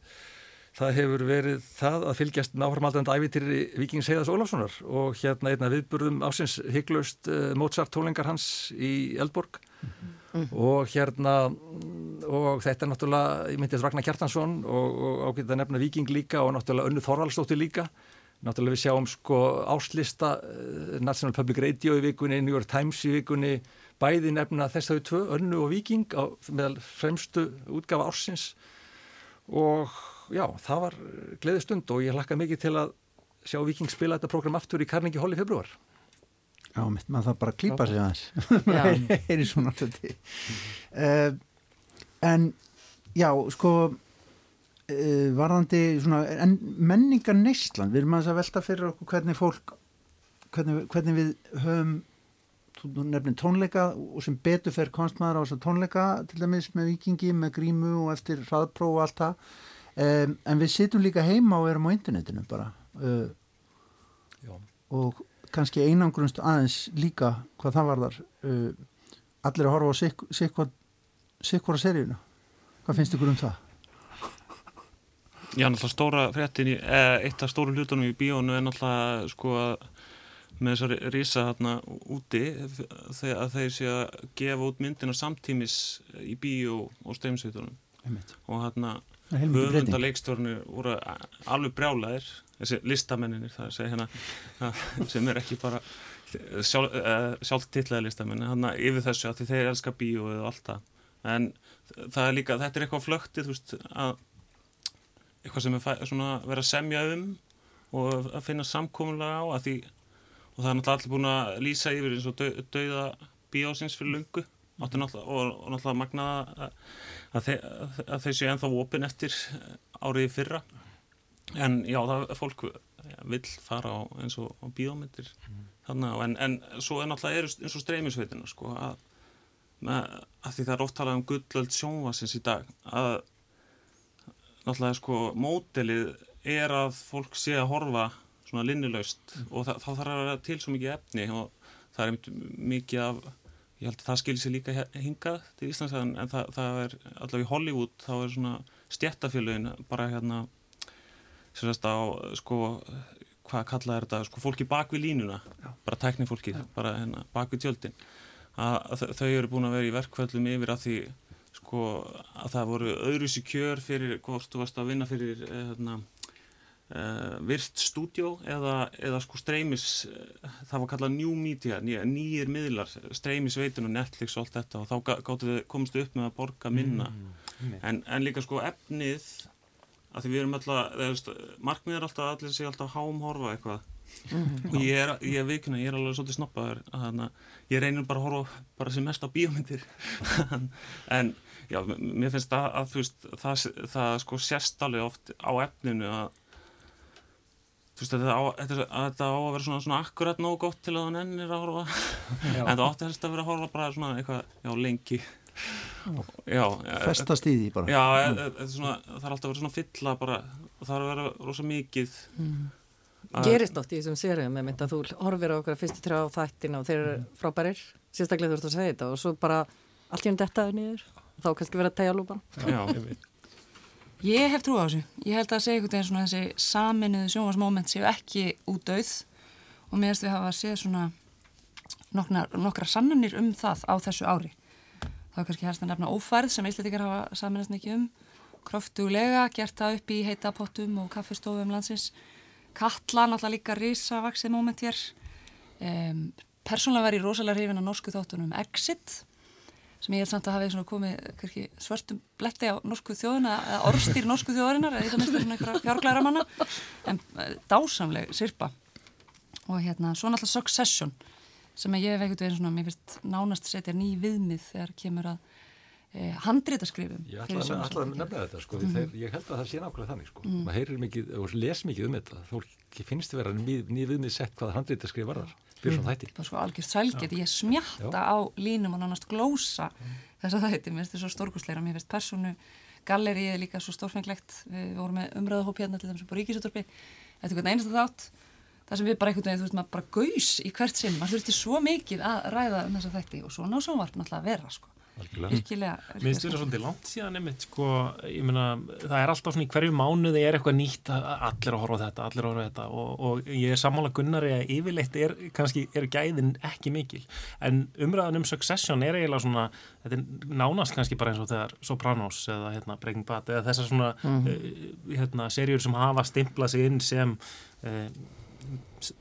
Speaker 6: það hefur verið það að fylgjast náframaldandi ævityri Vikings Heiðars Ólafssonar og hérna einna viðburðum ásins hygglaust uh, Mozart tónlingar hans í Eldborg. Mm -hmm mm. og hérna og þetta er náttúrulega, ég myndi að Ragnar Kjartansson og, og ágætt að nefna Viking líka og náttúrulega Önnu Þorvaldstóttir líka náttúrulega við sjáum sko áslista uh, National Public Radio í vikunni New York Times í vikunni. Bæði nefna þess að við tvö, Önnu og Viking á, með fremstu útgafa ársins. Og já, það var gleðistund og ég hlakka mikið til að sjá Viking spila þetta program aftur í Carnegie Hall í februar
Speaker 1: Já, mitt, maður þarf bara að klýpa sig aðeins. Það er í svona hluti en já, sko varðandi svona, en menningar neistland, við erum að velta fyrir okkur hvernig fólk hvernig, hvernig við höfum nefnir tónleika og sem betur fer konstmaður á þess að tónleika til dæmis með vikingi, með grímu og eftir hraðpróf og allt það um, en við sittum líka heima og erum á internetinu bara uh, og kannski einangrunst aðeins líka hvað það var þar uh, allir að horfa á sikkvara seríuna hvað finnst ykkur um það?
Speaker 8: Já, náttúrulega stóra fréttin í, eh, eitt af stóru hlutunum í bíónu er náttúrulega sko að með þessari rísa hérna úti þegar þeir sé að gefa út myndina samtímis í bíó og streymsveitunum og hérna höfunda leikstjórnir voru alveg brjálæðir þessi listamenninir það er hérna sem er ekki bara sjálf, uh, sjálftitlaði listamenni hann yfir þessu að þeir elska bíó eða allt það. En það er líka, þetta er eitthvað flöktið þú veist að eitthvað sem er verið að semja um og að finna samkómulega á að því og það er náttúrulega allir búin að lýsa yfir eins og döð, dauða bíósins fyrir lungu og, og náttúrulega magnaða að, að, þeir, að þeir séu ennþá opin eftir áriði fyrra en já, það er fólk ja, vill fara á eins og bíómyndir mm. þannig að, en, en svo er náttúrulega eins og streymisveitina sko að, að því það er talað um gullöld sjónvasins í dag að náttúrulega sko mótelið er að fólk sé að horfa svona linnilaust mm. og það, þá þarf að vera til svo mikið efni og það er mikið af ég held að það skilir sér líka hingað til Íslands en það, það er allavega í Hollywood þá er svona stjættafélagin bara hérna sérst á sko hvað kallað er þetta, sko fólki bak við línuna Já. bara tæknifólki, bara hérna bak við tjöldin að, þau eru búin að vera í verkvöldum yfir að því sko að það voru öðru sér kjör fyrir hvort þú varst að vinna fyrir eh, hérna Uh, virt stúdjó eða, eða sko streymis uh, það var kallað new media, nýjir miðlar streymisveitun og Netflix og allt þetta og þá gáttu við komast upp með að borga minna. Mm, en, en líka sko efnið að því við erum alltaf, markmið er alltaf allir sé alltaf hámhorfa eitthvað. Og ég er, ég er vikuna, ég er alveg svolítið snoppaður að ég reynir bara að horfa bara sem mest á bíómyndir en já, mér finnst að, að veist, það, það sko sérst alveg oft á efninu að þú veist að þetta á að, á að vera svona, svona akkurat nóg gott til að hann ennir að horfa. En það átti helst að vera að horfa bara svona eitthvað, já, lengi.
Speaker 1: Já, festast í því bara.
Speaker 8: Já, e, e, e, svona, það er alltaf að vera svona fylla bara, það er að vera rosa mikið. Mm.
Speaker 7: gerist oft í þessum sérium með mynd að þú horfir á okkar fyrstu trá þættina og þeir eru mm. frábærir sérstaklega þú ert að segja þetta og svo bara allt í hún dettaður nýður þá kannski vera að tegja lúpan.
Speaker 8: Já,
Speaker 5: ég hef trú á þessu. Ég held að segja einhvern veginn svona þessi saminuðu sjónvarsmoment séu ekki út auð og mér erst við hafa að segja svona nokkra, nokkra sannanir um það á þessu ári. Þá er kannski helst að nefna ófærð sem Íslandikar hafa saminast mikið um. Kröftulega, gert það upp í heita pottum og kaffestofum landsins. Katla náttúrulega líka risa vaksið móment hér. Um, persónulega verið rosalega hrifin á norsku þáttunum Exit sem ég held samt að hafi komið svörstum bletti á norsku þjóðuna eða orstýr norsku þjóðarinnar eða það mistur svona einhverja fjárglæra manna en eh, dásamleg sirpa og hérna svo náttúrulega Succession sem ég hef ekkert verið svona, mér finnst nánast setja ný viðmið þegar kemur að eh, handrítaskrifum.
Speaker 6: Ég ætla að, að nefna þetta sko, mm. þeir, ég held að það sé nákvæmlega þannig sko, mm. maður heyrir mikið og les mikið um þetta, þó finnst þið vera ný, ný viðmið sett hvað handrítaskrif varðar fyrir svona þætti.
Speaker 5: Það er sko algjörst sælgett, ég smjatta Já. á línum og nánast glósa mm. þess að þætti, mér finnst þetta svo stórkustleira, mér finnst personu gallerið líka svo stórfenglegt, við vorum með umröðahóp hérna til þess að búið ríkisúttorpi, þetta er einhvern einasta þátt það sem við bara veginn, þú veist, maður bara gaus í hvert sinn, maður þurfti svo mikið að ræða um þessa þætti og svona á sjónvarp náttúrulega að vera, sko. Virkilega.
Speaker 2: Mér þetta svolítið langt síðan einmitt, sko, ég meina, það er alltaf svona í hverju mánuði er eitthvað nýtt að allir að horfa þetta, allir að horfa þetta og, og ég er sammála gunnari að yfirleitt er kannski, er gæðin ekki mikil, en umræðan um Succession er eiginlega svona, þetta er nánast kannski bara eins og þegar Sopranos eða hérna Breaking Bad eða þessar svona, mm -hmm. hérna, serjur sem hafa stimplað sig inn sem uh,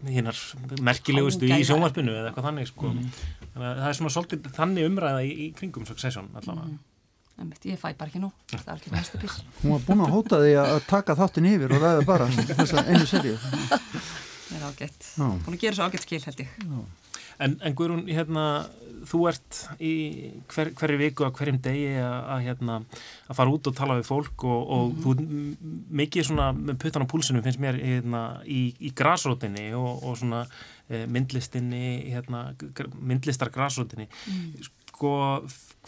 Speaker 2: hinnar merkilegustu í sjónvarpinu eða eitthvað þannig sko. mm. það er svona svolítið þannig umræða í, í kringum Succession allavega. Mm.
Speaker 5: ég fæ bara ekki nú, það er ekki næstu pís.
Speaker 1: Hún var búin að hóta því að taka þáttin yfir og ræða bara þessa einu serju
Speaker 5: Það er ágætt, hún er að gera svo ágætt skil held ég. Já.
Speaker 2: En, en Guðrún, hérna, þú ert í hver, hverju viku að hverjum degi að, hérna, að fara út og tala við fólk og, og mm. þú mikið svona með puttan á púlsinu finnst mér hérna, í, í grásrótinni og, og svona e, myndlistinni, hérna, myndlistar grásrótinni. Mm. Sko,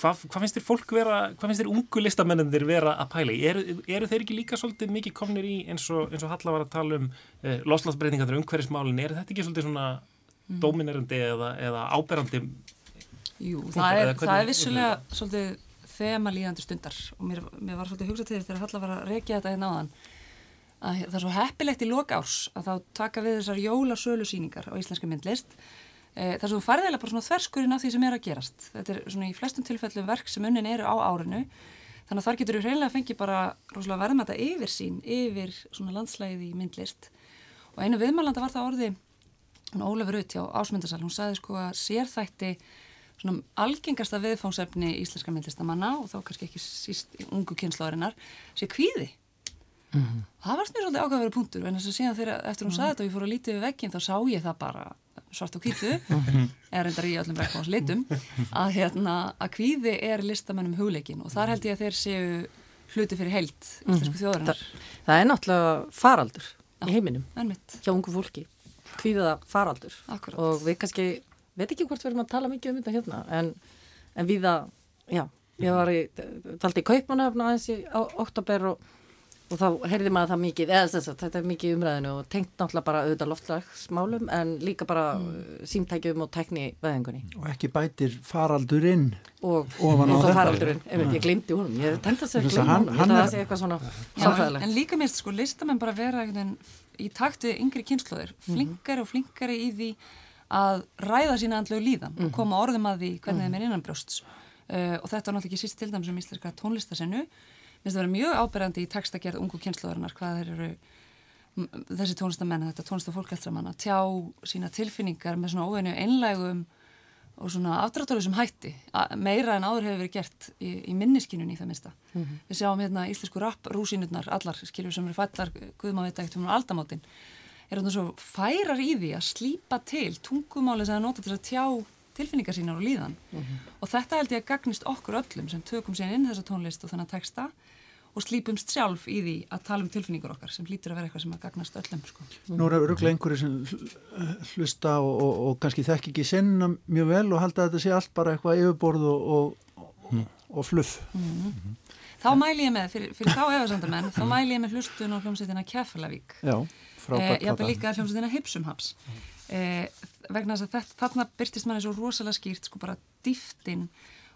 Speaker 2: hvað hva finnst þér fólk vera, hvað finnst þér ungu listamennendir vera að pæla í? Eru, eru þeir ekki líka svolítið mikið komnir í eins og, eins og Halla var að tala um e, loslagsbreytingar um hverjusmálinn, er þetta ekki svolítið svona mm. dóminerandi eða, eða áberandi
Speaker 5: Jú, það er, það er vissulega svolítið þema líðandi stundar og mér, mér var svolítið hugsað til þess þegar Halla var að reykja þetta hérna áðan að það er svo heppilegt í lokárs að þá taka við þessar jólasölu síningar á íslenska myndlist. E, þar sem þú farið eða bara svona þverskurinn af því sem er að gerast. Þetta er svona í flestum tilfellum verk sem unnin eru á árinu. Þannig að þar getur þú hreinlega að fengi bara rosalega verðmæta yfir sín yfir svona landslæði í myndlist. Og einu viðmælanda var það orði Ólafur Rutt hjá Ásmundarsal, hún sagði sko að sérþætti svona algengasta viðfánsefni íslenska myndlistamanna og þá kannski ekki síst ungu kynnslóðarinnar sé kvíði. Mm -hmm. Það var svona svolítið ákveðverið punktur en þess að síðan þegar eftir hún sagði þetta og ég fór að lítið við vekkinn þá sá ég það bara svart og kvítu eða reyndar í öllum regnbáns litum að, hérna, að kvíði er listamennum hugleikin og þar held ég að þeir séu hluti fyrir heilt íslensku mhm. þjóðarinnar.
Speaker 7: Það, það er náttúrulega faraldur í heiminum hjá ungu fólki kvíða faraldur Akkurat. og við kannski, veit ekki hvort við erum að tala mikið um þetta hérna en, en við að, já, ég var í taldi í Kaupmannöfna aðeins í oktober og, og þá heyrði maður það mikið, eða þess að þetta er mikið umræðinu og tengt náttúrulega bara auðvitað loftlagsmálum en líka bara mm. símtækjum og tekni veðingunni.
Speaker 1: Og ekki bætir faraldurinn
Speaker 7: og, og faraldurinn, ef ég glimti húnum, ég tenda sér að glimta húnum, það sé eitthvað svona
Speaker 5: samfæðilegt. En líka mérst sko, listamenn bara vera í takt við yngri kynnslóðir, mhm. flinkari og flinkari í því að ræða sína andlegu líðan og mhm. koma orðum að því hvernig þeim er innan brjósts uh, og þetta er náttúrulega ekki síst til dæmis um íslenska tónlistasennu minnst það verið mjög áberandi í textagerð ungu kynnslóðarinnar hvað þeir eru þessi tónlistamenn, þetta tónlistafólkjallramann að tjá sína tilfinningar með svona óveinu einlægum og svona afdrátturisum hætti meira en áður hefur verið gert í, í minniskinunni í það minsta. Mm -hmm. Við sjáum hérna íslensku rapp rúsínurnar allar, skiljur sem eru fættar guðmáðið ekkert um aldamátin er þetta svo færar í því að slípa til tungumáli sem það nota til að tjá tilfinningar sínar og líðan mm -hmm. og þetta held ég að gagnist okkur öllum sem tökum sér inn þessa tónlist og þennan texta og slípumst sjálf í því að tala um tilfinningur okkar sem hlýtur að vera eitthvað sem að gagnast öllum sko.
Speaker 1: Nú eru öruglega einhverju sem hlusta og, og, og kannski þekk ekki sinna mjög vel og halda að þetta sé allt bara eitthvað yfirborð og, mm. og fluff mm -hmm.
Speaker 5: Þá mæl ég með, fyrir, fyrir þá efarsandamenn þá mæl ég með hlustun og hljómsveitina Keflavík
Speaker 1: Já, frábært
Speaker 5: eh, Ég hafði líka hljómsveitina Hipsumhaps eh, vegna þess að þetta, þarna byrtist manni svo rosalega skýrt sko bara dýftin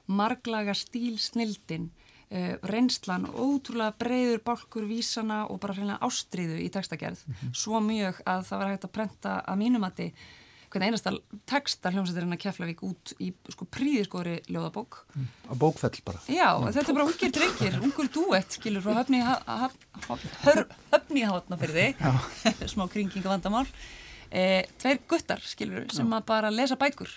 Speaker 5: marglaga stíl snildin Uh, reynslan, ótrúlega breyður bálkur vísana og bara reyna ástriðu í textagerð, mm -hmm. svo mjög að það var hægt að prenta að mínumati hvernig einasta texta hljómsættirinn að Keflavík út í sko príðiskóri ljóðabók.
Speaker 1: Mm, á bókfell bara.
Speaker 5: Já, mm. þetta er bara ungir drengir, ungur duett, skilur, frá höfni höfni hátna fyrir þig, smá kringinga vandamál. E, tveir guttar, skilur, sem Já. að bara lesa bækur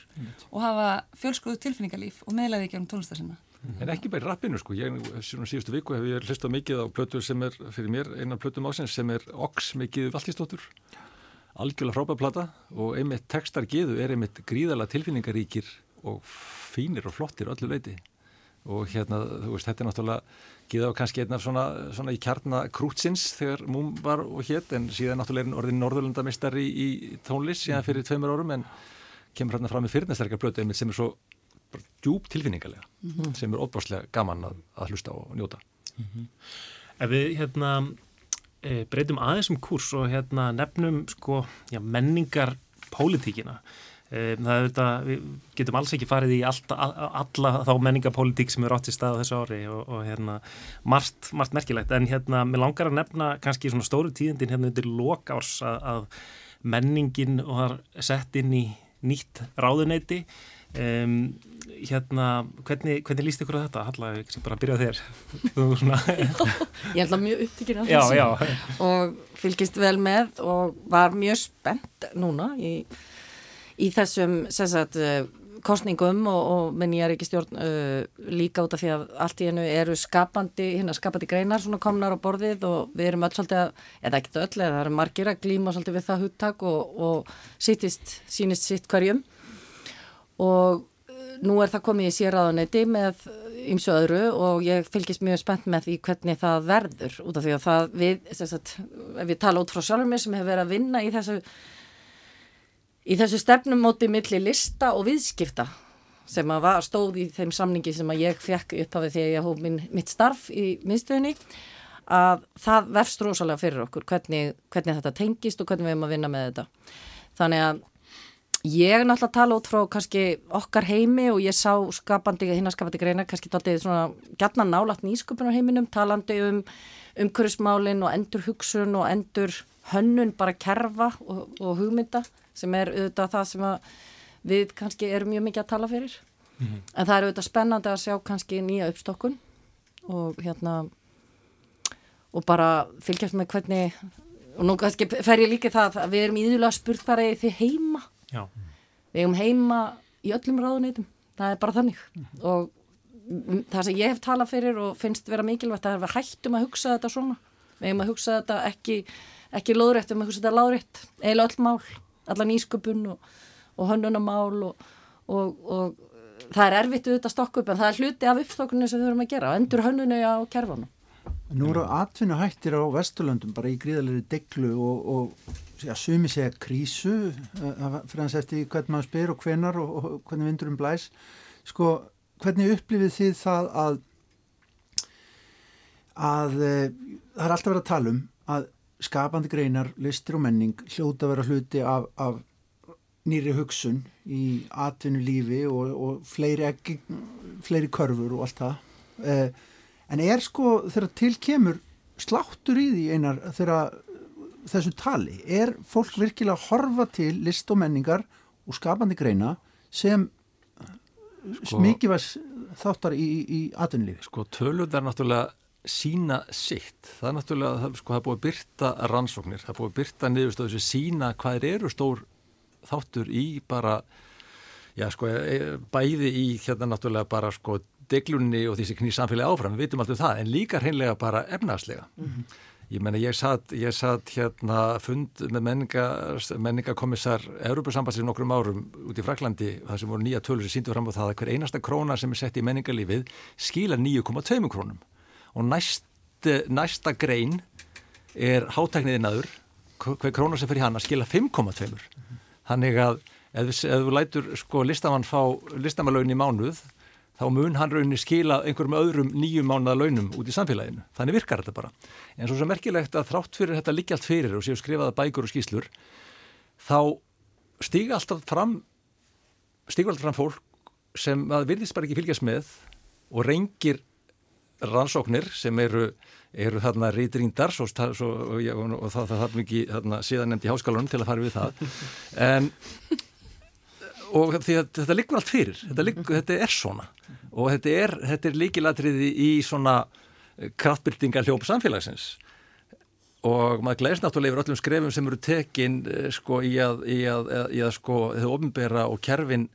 Speaker 5: og hafa fjölskuðu tilfinningarlíf og meðlæði ekki um tónlistar sinna.
Speaker 6: En ekki bara í rappinu sko, ég svona síðustu viku hef ég hlustað mikið á plötu sem er fyrir mér einan plötum ásins sem er Ox Gíðu Valtísdóttur, algjörlega frábæð plata og einmitt textar Gíðu er einmitt gríðala tilfinningaríkir og fínir og flottir öllu leiti og hérna þú veist þetta er náttúrulega Gíða var kannski einna svona, svona í kjarnakrútsins þegar múm var og hétt en síðan náttúrulega er orðin norðurlandamistari í, í tónlist síðan fyrir tveimur árum en kemur hérna fram með fyrirnæstarkar plötu einmitt sem er svo djúb tilfinningarlega mm -hmm. sem er óbáslega gaman að, að hlusta og njóta mm -hmm.
Speaker 2: Ef við hérna e, breytum aðeins um kurs og hérna nefnum sko já, menningar pólitíkina e, þetta, við getum alls ekki farið í allt, alla þá menningarpólitík sem eru átt í stað á þessu ári og, og hérna margt, margt merkilegt en hérna mér langar að nefna kannski svona stóru tíðindin hérna undir lokárs að, að menningin var sett inn í nýtt ráðuneyti Um, hérna, hvernig, hvernig líst ykkur á þetta? Halla, ég kannski bara að byrja þér.
Speaker 7: Ég held að mjög upptíkir af þessu. og fylgist vel með og var mjög spennt núna í, í þessum sagt, kostningum og, og með nýjar ekki stjórn uh, líka út af því að allt í hennu eru skapandi, hérna skapandi greinar svona komnar á borðið og við erum öll svolítið að, eða ekkert öll, eða það eru margir að glíma svolítið við það hugtak og, og sittist, sínist sitt hverjum og uh, nú er það komið í sérraðanetti með ymsu öðru og ég fylgist mjög spennt með því hvernig það verður út af því að það við, sagt, ef við tala út frá sjálfur mér sem hefur verið að vinna í þessu í þessu stefnumóti milli lista og viðskipta sem að var, stóð í þeim samningi sem að ég fekk upphafið þegar ég hóf minn, mitt starf í minnstöðinni að það vefst rosalega fyrir okkur hvernig, hvernig þetta tengist og hvernig við erum að vinna með þetta. Þannig að ég er náttúrulega að tala út frá kannski okkar heimi og ég sá skapandi, hinn að skapandi greina, kannski taldið svona gætna nálagt nýsköpunar heiminum, talandi um umhverfismálinn og endur hugsun og endur hönnun bara kerfa og, og hugmynda sem er auðvitað það sem við kannski erum mjög mikið að tala fyrir mm -hmm. en það er auðvitað spennandi að sjá kannski nýja uppstokkun og hérna og bara fylgjast með hvernig og nú kannski fer ég líka það að við erum íðulega spurt þar eða þið heima Já. við erum heima í öllum ráðuneytum, það er bara þannig. Mm og það sem ég hef talað fyrir og finnst vera mikilvægt að við hættum að hugsa þetta svona. Við hefum að hugsa þetta ekki ekki lóðrætt, við hefum að hugsa þetta láðrætt eða öll mál alla nýsköpun og, og hönnunamál og, og það er erfitt auðvitað stokku upp en það er hluti af uppstokkunni sem við þurfum að gera. Endur hönnunu á kerfanum
Speaker 1: Nú eru atvinna hættir á Vesturlöndum bara í gríðalegri deglu og, og ja, sumi segja krísu uh, fyrir hans eftir hvernig maður spyr og hvenar og, og hvernig vindurum blæs. Sko, hvernig upplifið þið það að að uh, það er alltaf verið að tala um að skapandi greinar, listir og menning hljóta að vera hluti af, af nýri hugsun í atvinnu lífi og, og fleiri, ekki, fleiri körfur og allt það. Eh, en er sko þegar til kemur sláttur í því einar þegar þessu tali, er fólk virkilega að horfa til list og menningar og skapandi greina sem sko, mikið var þáttar í, í atvinnulífi?
Speaker 6: Sko tölur er náttúrulega sína sitt. Það er náttúrulega, það, sko, það er búið að byrta rannsóknir, það er búið að byrta niðurstöðu sem sína hvað eru stór þáttur í bara, já sko, e, bæði í hérna náttúrulega bara sko deglunni og því sem knýr samfélagi áfram, við vitum alltaf það, en líka hreinlega bara efnarslega. Mm -hmm. Ég menna, ég satt, ég satt hérna fund með menninga, menningakomissar Európa-sambandsins nokkrum árum út í Fraklandi, það sem voru nýja tölur sem síndu fram á það að hver einasta króna sem er sett í menningarlífið skila 9,2 krónum og næst, næsta grein er hátækniðinaður hver krónar sem fyrir hann að skila 5,2 þannig að ef þú lætur sko listamann fá listamannlaun í mánuð þá mun hann rauninni skila einhverjum öðrum nýjum mánuða launum út í samfélaginu. Þannig virkar þetta bara. En svo sem merkilegt að þrátt fyrir þetta allt fyrir og séu skrifaða bækur og skýslur þá stiga alltaf fram stigur alltaf fram fólk sem að virðist bara ekki fylgjast með og reyngir rannsóknir sem eru, eru þarna reytrýndar og, og, og það þarf mikið síðan nefndi háskálanum til að fara við það. En og því að þetta liggur allt fyrir. Þetta, liggur, þetta er svona. Og þetta er, þetta er líkilatriði í svona kraftbyrtingar hljópa samfélagsins. Og maður glæðist náttúrulega yfir öllum skrefum sem eru tekin eh, sko í að, í að, í að sko þau ofnbera og kerfin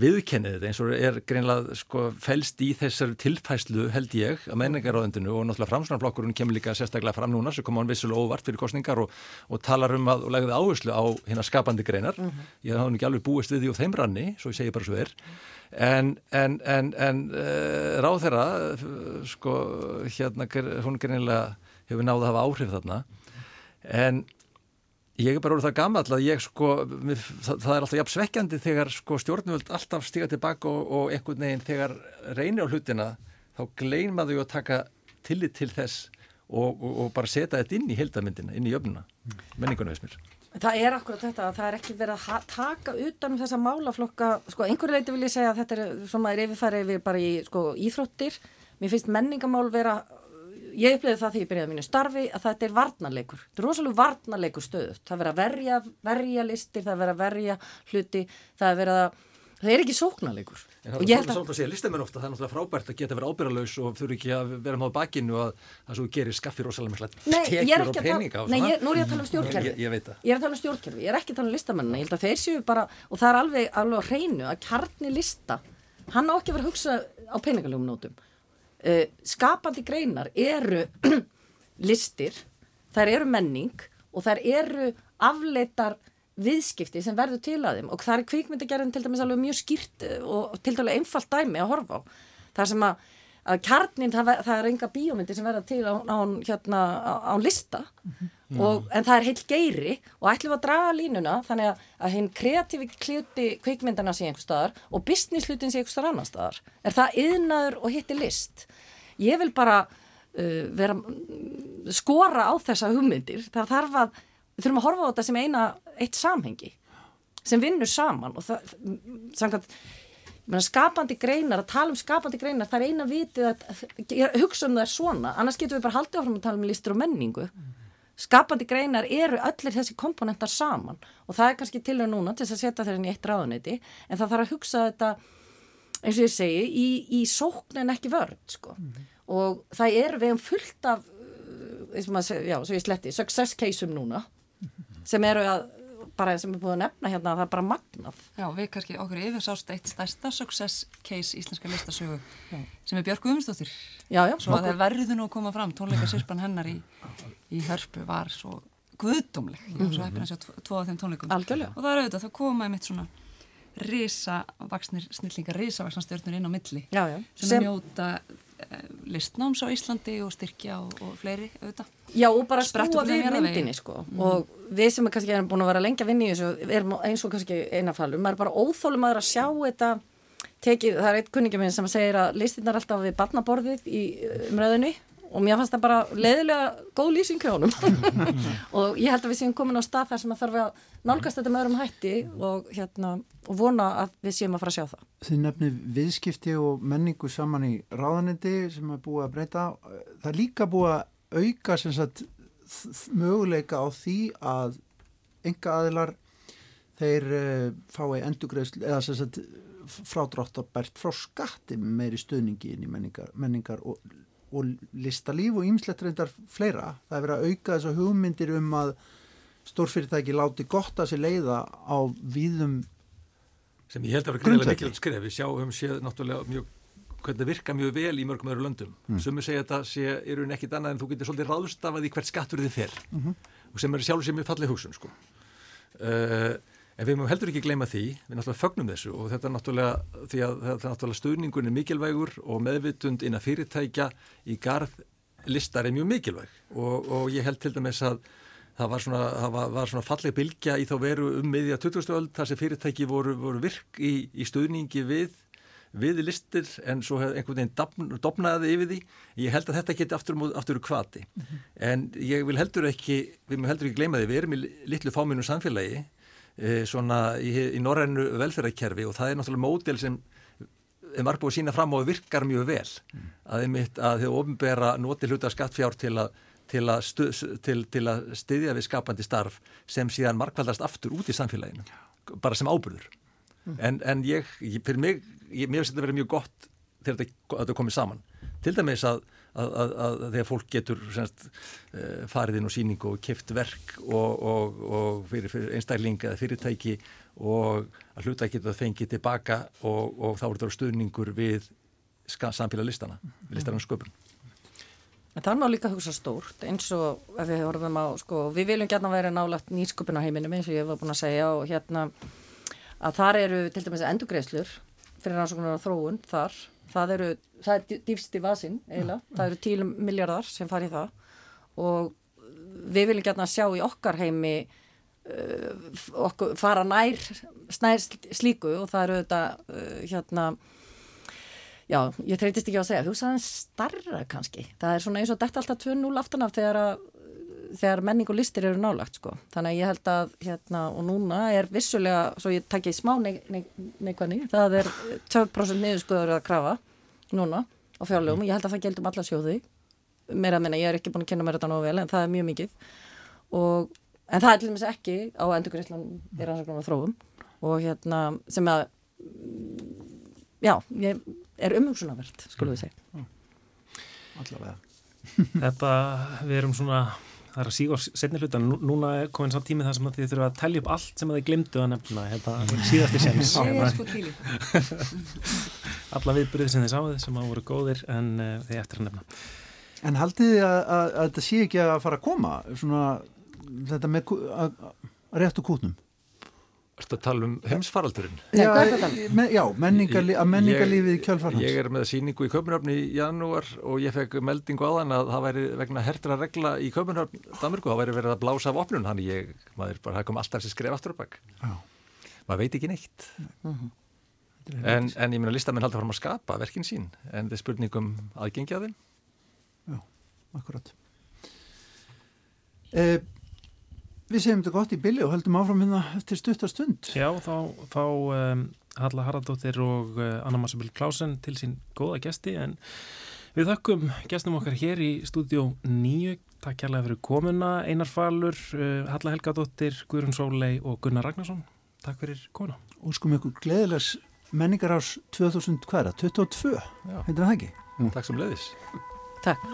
Speaker 6: viðkennið þetta eins og er greinlega sko fælst í þessar tilfæslu held ég að menningaráðundinu og náttúrulega framsvonarflokkurinn kemur líka sérstaklega fram núna sem kom án vissulega óvart fyrir kostningar og, og talar um að og legði áherslu á hérna skapandi greinar. Mm -hmm. ég hafði ekki alveg búist við því og þeim ranni svo ég segi bara svo er. En, en, en, en uh, ráð þeirra sko hérna hún greinlega hefur náðu að hafa áhrif þarna. En Ég er bara úr það gammal að ég sko, það, það er alltaf jafn svekkjandi þegar sko stjórnvöld alltaf stiga tilbaka og, og einhvern veginn þegar reynir á hlutina þá gleymaðu að taka tillit til þess og, og, og bara setja þetta inn í heldamindina, inn í jöfnuna, menningunum veist mér.
Speaker 7: Það er akkurat þetta að það er ekki verið að taka utan um þessa málaflokka, sko einhverju leiti vil ég segja að þetta er svona yfirfærið við bara í sko íþróttir, mér finnst menningamál vera ég upplifði það því ég byrjaði mínu starfi að þetta er varnarleikur, þetta er rosalega varnarleikur stöðut, það verður að verja, verja listir, það verður að verja hluti, það verður að það er ekki sóknarleikur
Speaker 6: En það er svolítið að segja listamenn ofta, það er náttúrulega frábært að geta verið ábyrralaus og þurfu ekki að vera með á bakinu og að það svo gerir skaffi rosalega mikla tekjur og peninga.
Speaker 7: Nei, ég, nú er ég að tala um stjórnkerfi.
Speaker 6: Ég, ég veit það.
Speaker 7: Ég er að tala um stjórnkerfi, ég er ekki að tala um listamennina, ég held að þeir séu bara, og það er alveg, alveg á hreinu að kjarni lista, hann á ekki að vera að hugsa á peningalögum nótum. Uh, skapandi greinar eru listir, þær eru menning og þær eru afleitar viðskipti sem verður til að þeim. Og það er kvikmyndagerðin til dæmis alveg mjög skýrt eh, og til dæmis einfalt dæmi að horfa á. Það sem að, að kjarnin það, það er enga bíómyndi sem verður til á, á, hérna, á, á lista. Mm -hmm. Og, en það er heilt geiri og ætlum að draga línuna þannig að, að hinn kreatífi kluti kvikmyndana sé einhver staðar og business hlutin sé einhver staðar annar staðar. Er það yðnaður og hitti list? Ég vil bara uh, vera skora á þessa hugmyndir. Það þarf að við þurfum að horfa á þetta sem eina eitt samhengi sem vinnur saman og það samkvæmt, skapandi greinar, að tala um skapandi greinar það er eina vitið að hugsa um það er svona, annars getum við bara haldið áfram að tala um listur og menningu skapandi greinar eru öllir þessi komponentar saman og það er kannski til og núna til þess að setja þeirra inn í eitt ráðuniti en það þarf að hugsa þetta eins og ég segi, í, í sókn en ekki vörð sko. mm -hmm. og það er við um fullt af eins og maður, já, svo ég sletti success case-um núna sem eru að bara sem við búum að nefna hérna það er bara magnaf.
Speaker 5: Já, við kannski okkur yfirsást eitt stærsta success case íslenska listasögu já. sem er Björg Guðmundsdóttir
Speaker 7: Já, já.
Speaker 5: Svo að það verður nú að koma fram tónleika sirpan hennar í, í hörpu var svo guðdómleg mm -hmm. svo heppin að sjá tvo af þeim tónleikum
Speaker 7: Algjörlega.
Speaker 5: og það er auðvitað, það komaði mitt svona risavaksnir snillingar risavaksnastjörnur inn á milli
Speaker 7: já, já.
Speaker 5: sem, sem mjóta Eh, listnáms á Íslandi og styrkja og, og fleiri auðvitað.
Speaker 7: Já og bara stúa við myndinni sko mm. og við sem er kannski erum búin að vera lengja vinni í þessu erum eins og kannski einafalum, maður er bara óþólum að sjá þetta tekið, það er eitt kunningum minn sem segir að listinnar alltaf við barnaborðið í umræðinu og mér fannst það bara leðilega góð lýsing hjá honum og ég held að við séum komin á stað þar sem að þarf að nálgast þetta með öðrum hætti og, hérna, og vona að við séum að fara að sjá það.
Speaker 1: Þið nefnir viðskipti og menningu saman í ráðanindi sem er búið að breyta. Það er líka búið að auka sagt, möguleika á því að enga aðilar þeir uh, fái endugreðslu eða sagt, frádráttar bært frá skatti meiri stöðningi inn í menningar, menningar og og listalíf og ýmslegt reyndar fleira. Það er verið að auka þessar hugmyndir um að stórfyrirtæki láti gott að sér leiða á víðum
Speaker 6: sem ég held að vera greiðilega mikilvægt skref. Við sjáum séð náttúrulega mjög hvernig það virka mjög vel í mörgum öðru löndum. Mm. Sumur segja að þetta sé, eru nekkit annað en þú getur svolítið ráðstafað í hvert skattur þið fer mm -hmm. og sem er sjálf sem er fallið hugsun sko. Uh, En við mögum heldur ekki gleyma því, við náttúrulega fögnum þessu og þetta er náttúrulega, því að þetta er náttúrulega stuðningun er mikilvægur og meðvitund inn að fyrirtækja í garð listar er mjög mikilvæg og, og ég held til dæmis að það var svona, það var, var svona falleg bilgja í þá veru um miðja 20. öld þar sem fyrirtæki voru, voru virk í, í stuðningi við, við listir en svo einhvern veginn dopnaði yfir því. Ég held að þetta geti aftur, aftur kvati mm -hmm. en ég vil heldur ekki, við mögum heldur ekki gleyma því, við erum í litlu fáminu samfélagi svona í, í norrænu velferðarkerfi og það er náttúrulega módel sem er marg búið að sína fram og virkar mjög vel mm. að þið hefur ofnbæra noti hluta skattfjár til að til að, stu, til, til að styðja við skapandi starf sem síðan markvaldast aftur út í samfélaginu, bara sem ábyrður. Mm. En, en ég, fyrir mig, ég, mér finnst þetta að vera mjög gott þegar þetta komið saman. Til dæmis að að, að, að þegar fólk getur semst, uh, farið inn á síningu og keft verk og, og, og fyrir, fyrir einstakling eða fyrirtæki og að hluta geta fengið tilbaka og, og þá er þetta stuðningur við samfélagslistana, við listarinn sköpun.
Speaker 7: En það náðu líka hugsa stórt eins og við horfum á, sko, við viljum gætna vera nálagt nýsköpunaheiminum eins og ég var búin að segja og hérna að þar eru til dæmis endugreislur fyrir rannsóknar og þróun þar það eru, það er dýfst í vasin eiginlega, það eru 10 miljardar sem fari í það. Og við viljum gætna sjá í okkar heimi uh, okkur, fara nær, nær slíku og það eru þetta uh, hérna já, ég treytist ekki á að segja, þú sagðan starra kannski, það er svona eins og detta alltaf 2-0 aftan af þegar að þegar menning og listir eru nálagt sko. þannig að ég held að hérna og núna er vissulega, svo ég takk ég smá neikvæðni, það er 12% niðurskuður að krafa núna á fjárlegum, ég held að það geldum alla sjóði meira að minna, ég er ekki búin að kynna mér þetta nógu vel en það er mjög mikið og, en það er til dæmis ekki á endurgriðslan í rannsóknum og þróum og hérna sem að já, ég er umhugsunavert, skulum við segja.
Speaker 1: Allavega.
Speaker 2: Þetta, við erum svona það er að síga á setni hluta núna er komin samt tími þar sem þið þurfa að tellja upp allt sem þið glimtu að nefna. Hérna, síðasti
Speaker 5: sko
Speaker 2: alla viðbyrðið sem þið sáðu sem að voru góðir en uh, þið eftir að nefna.
Speaker 1: En haldið þið að, að, að þetta sé ekki að fara að koma? Svona þetta með að, að réttu kútnum
Speaker 6: Að tala um heimsfaraldurinn?
Speaker 1: Já, me, já menningarli, að menningarlífið í kjálfarhans.
Speaker 6: Ég er með síningu í Köpunöfni í janúar og ég fekk meldingu á þann að það væri vegna hertra regla í Köpunöfn Danmurku, það væri verið að blása af opnun, hann ég, maður bara, það kom alltaf þessi skref aftur og bakk. Maður veit ekki neitt. Uh -huh. en, en ég minna listamenn haldur fram að skapa verkin sín, en þetta er spurningum aðgengja þeim.
Speaker 1: Já, akkurat. Eða eh, Við segjum þetta gott í bylli og höldum áfram hérna eftir stuttastund.
Speaker 2: Já, þá, þá um, Halla Haraldóttir og uh, Anna Marsabill Klásen til sín góða gesti en við þakkum gestum okkar hér í stúdjó 9. Takk kærlega fyrir komuna, Einar Falur, uh, Halla Helgadóttir, Guðrun Sólei og Gunnar Ragnarsson. Takk fyrir komuna.
Speaker 1: Og skum ykkur gleðilegs menningar ás 2000 hverja, 22, heitir það ekki?
Speaker 6: Takk sem leiðis.
Speaker 7: Takk.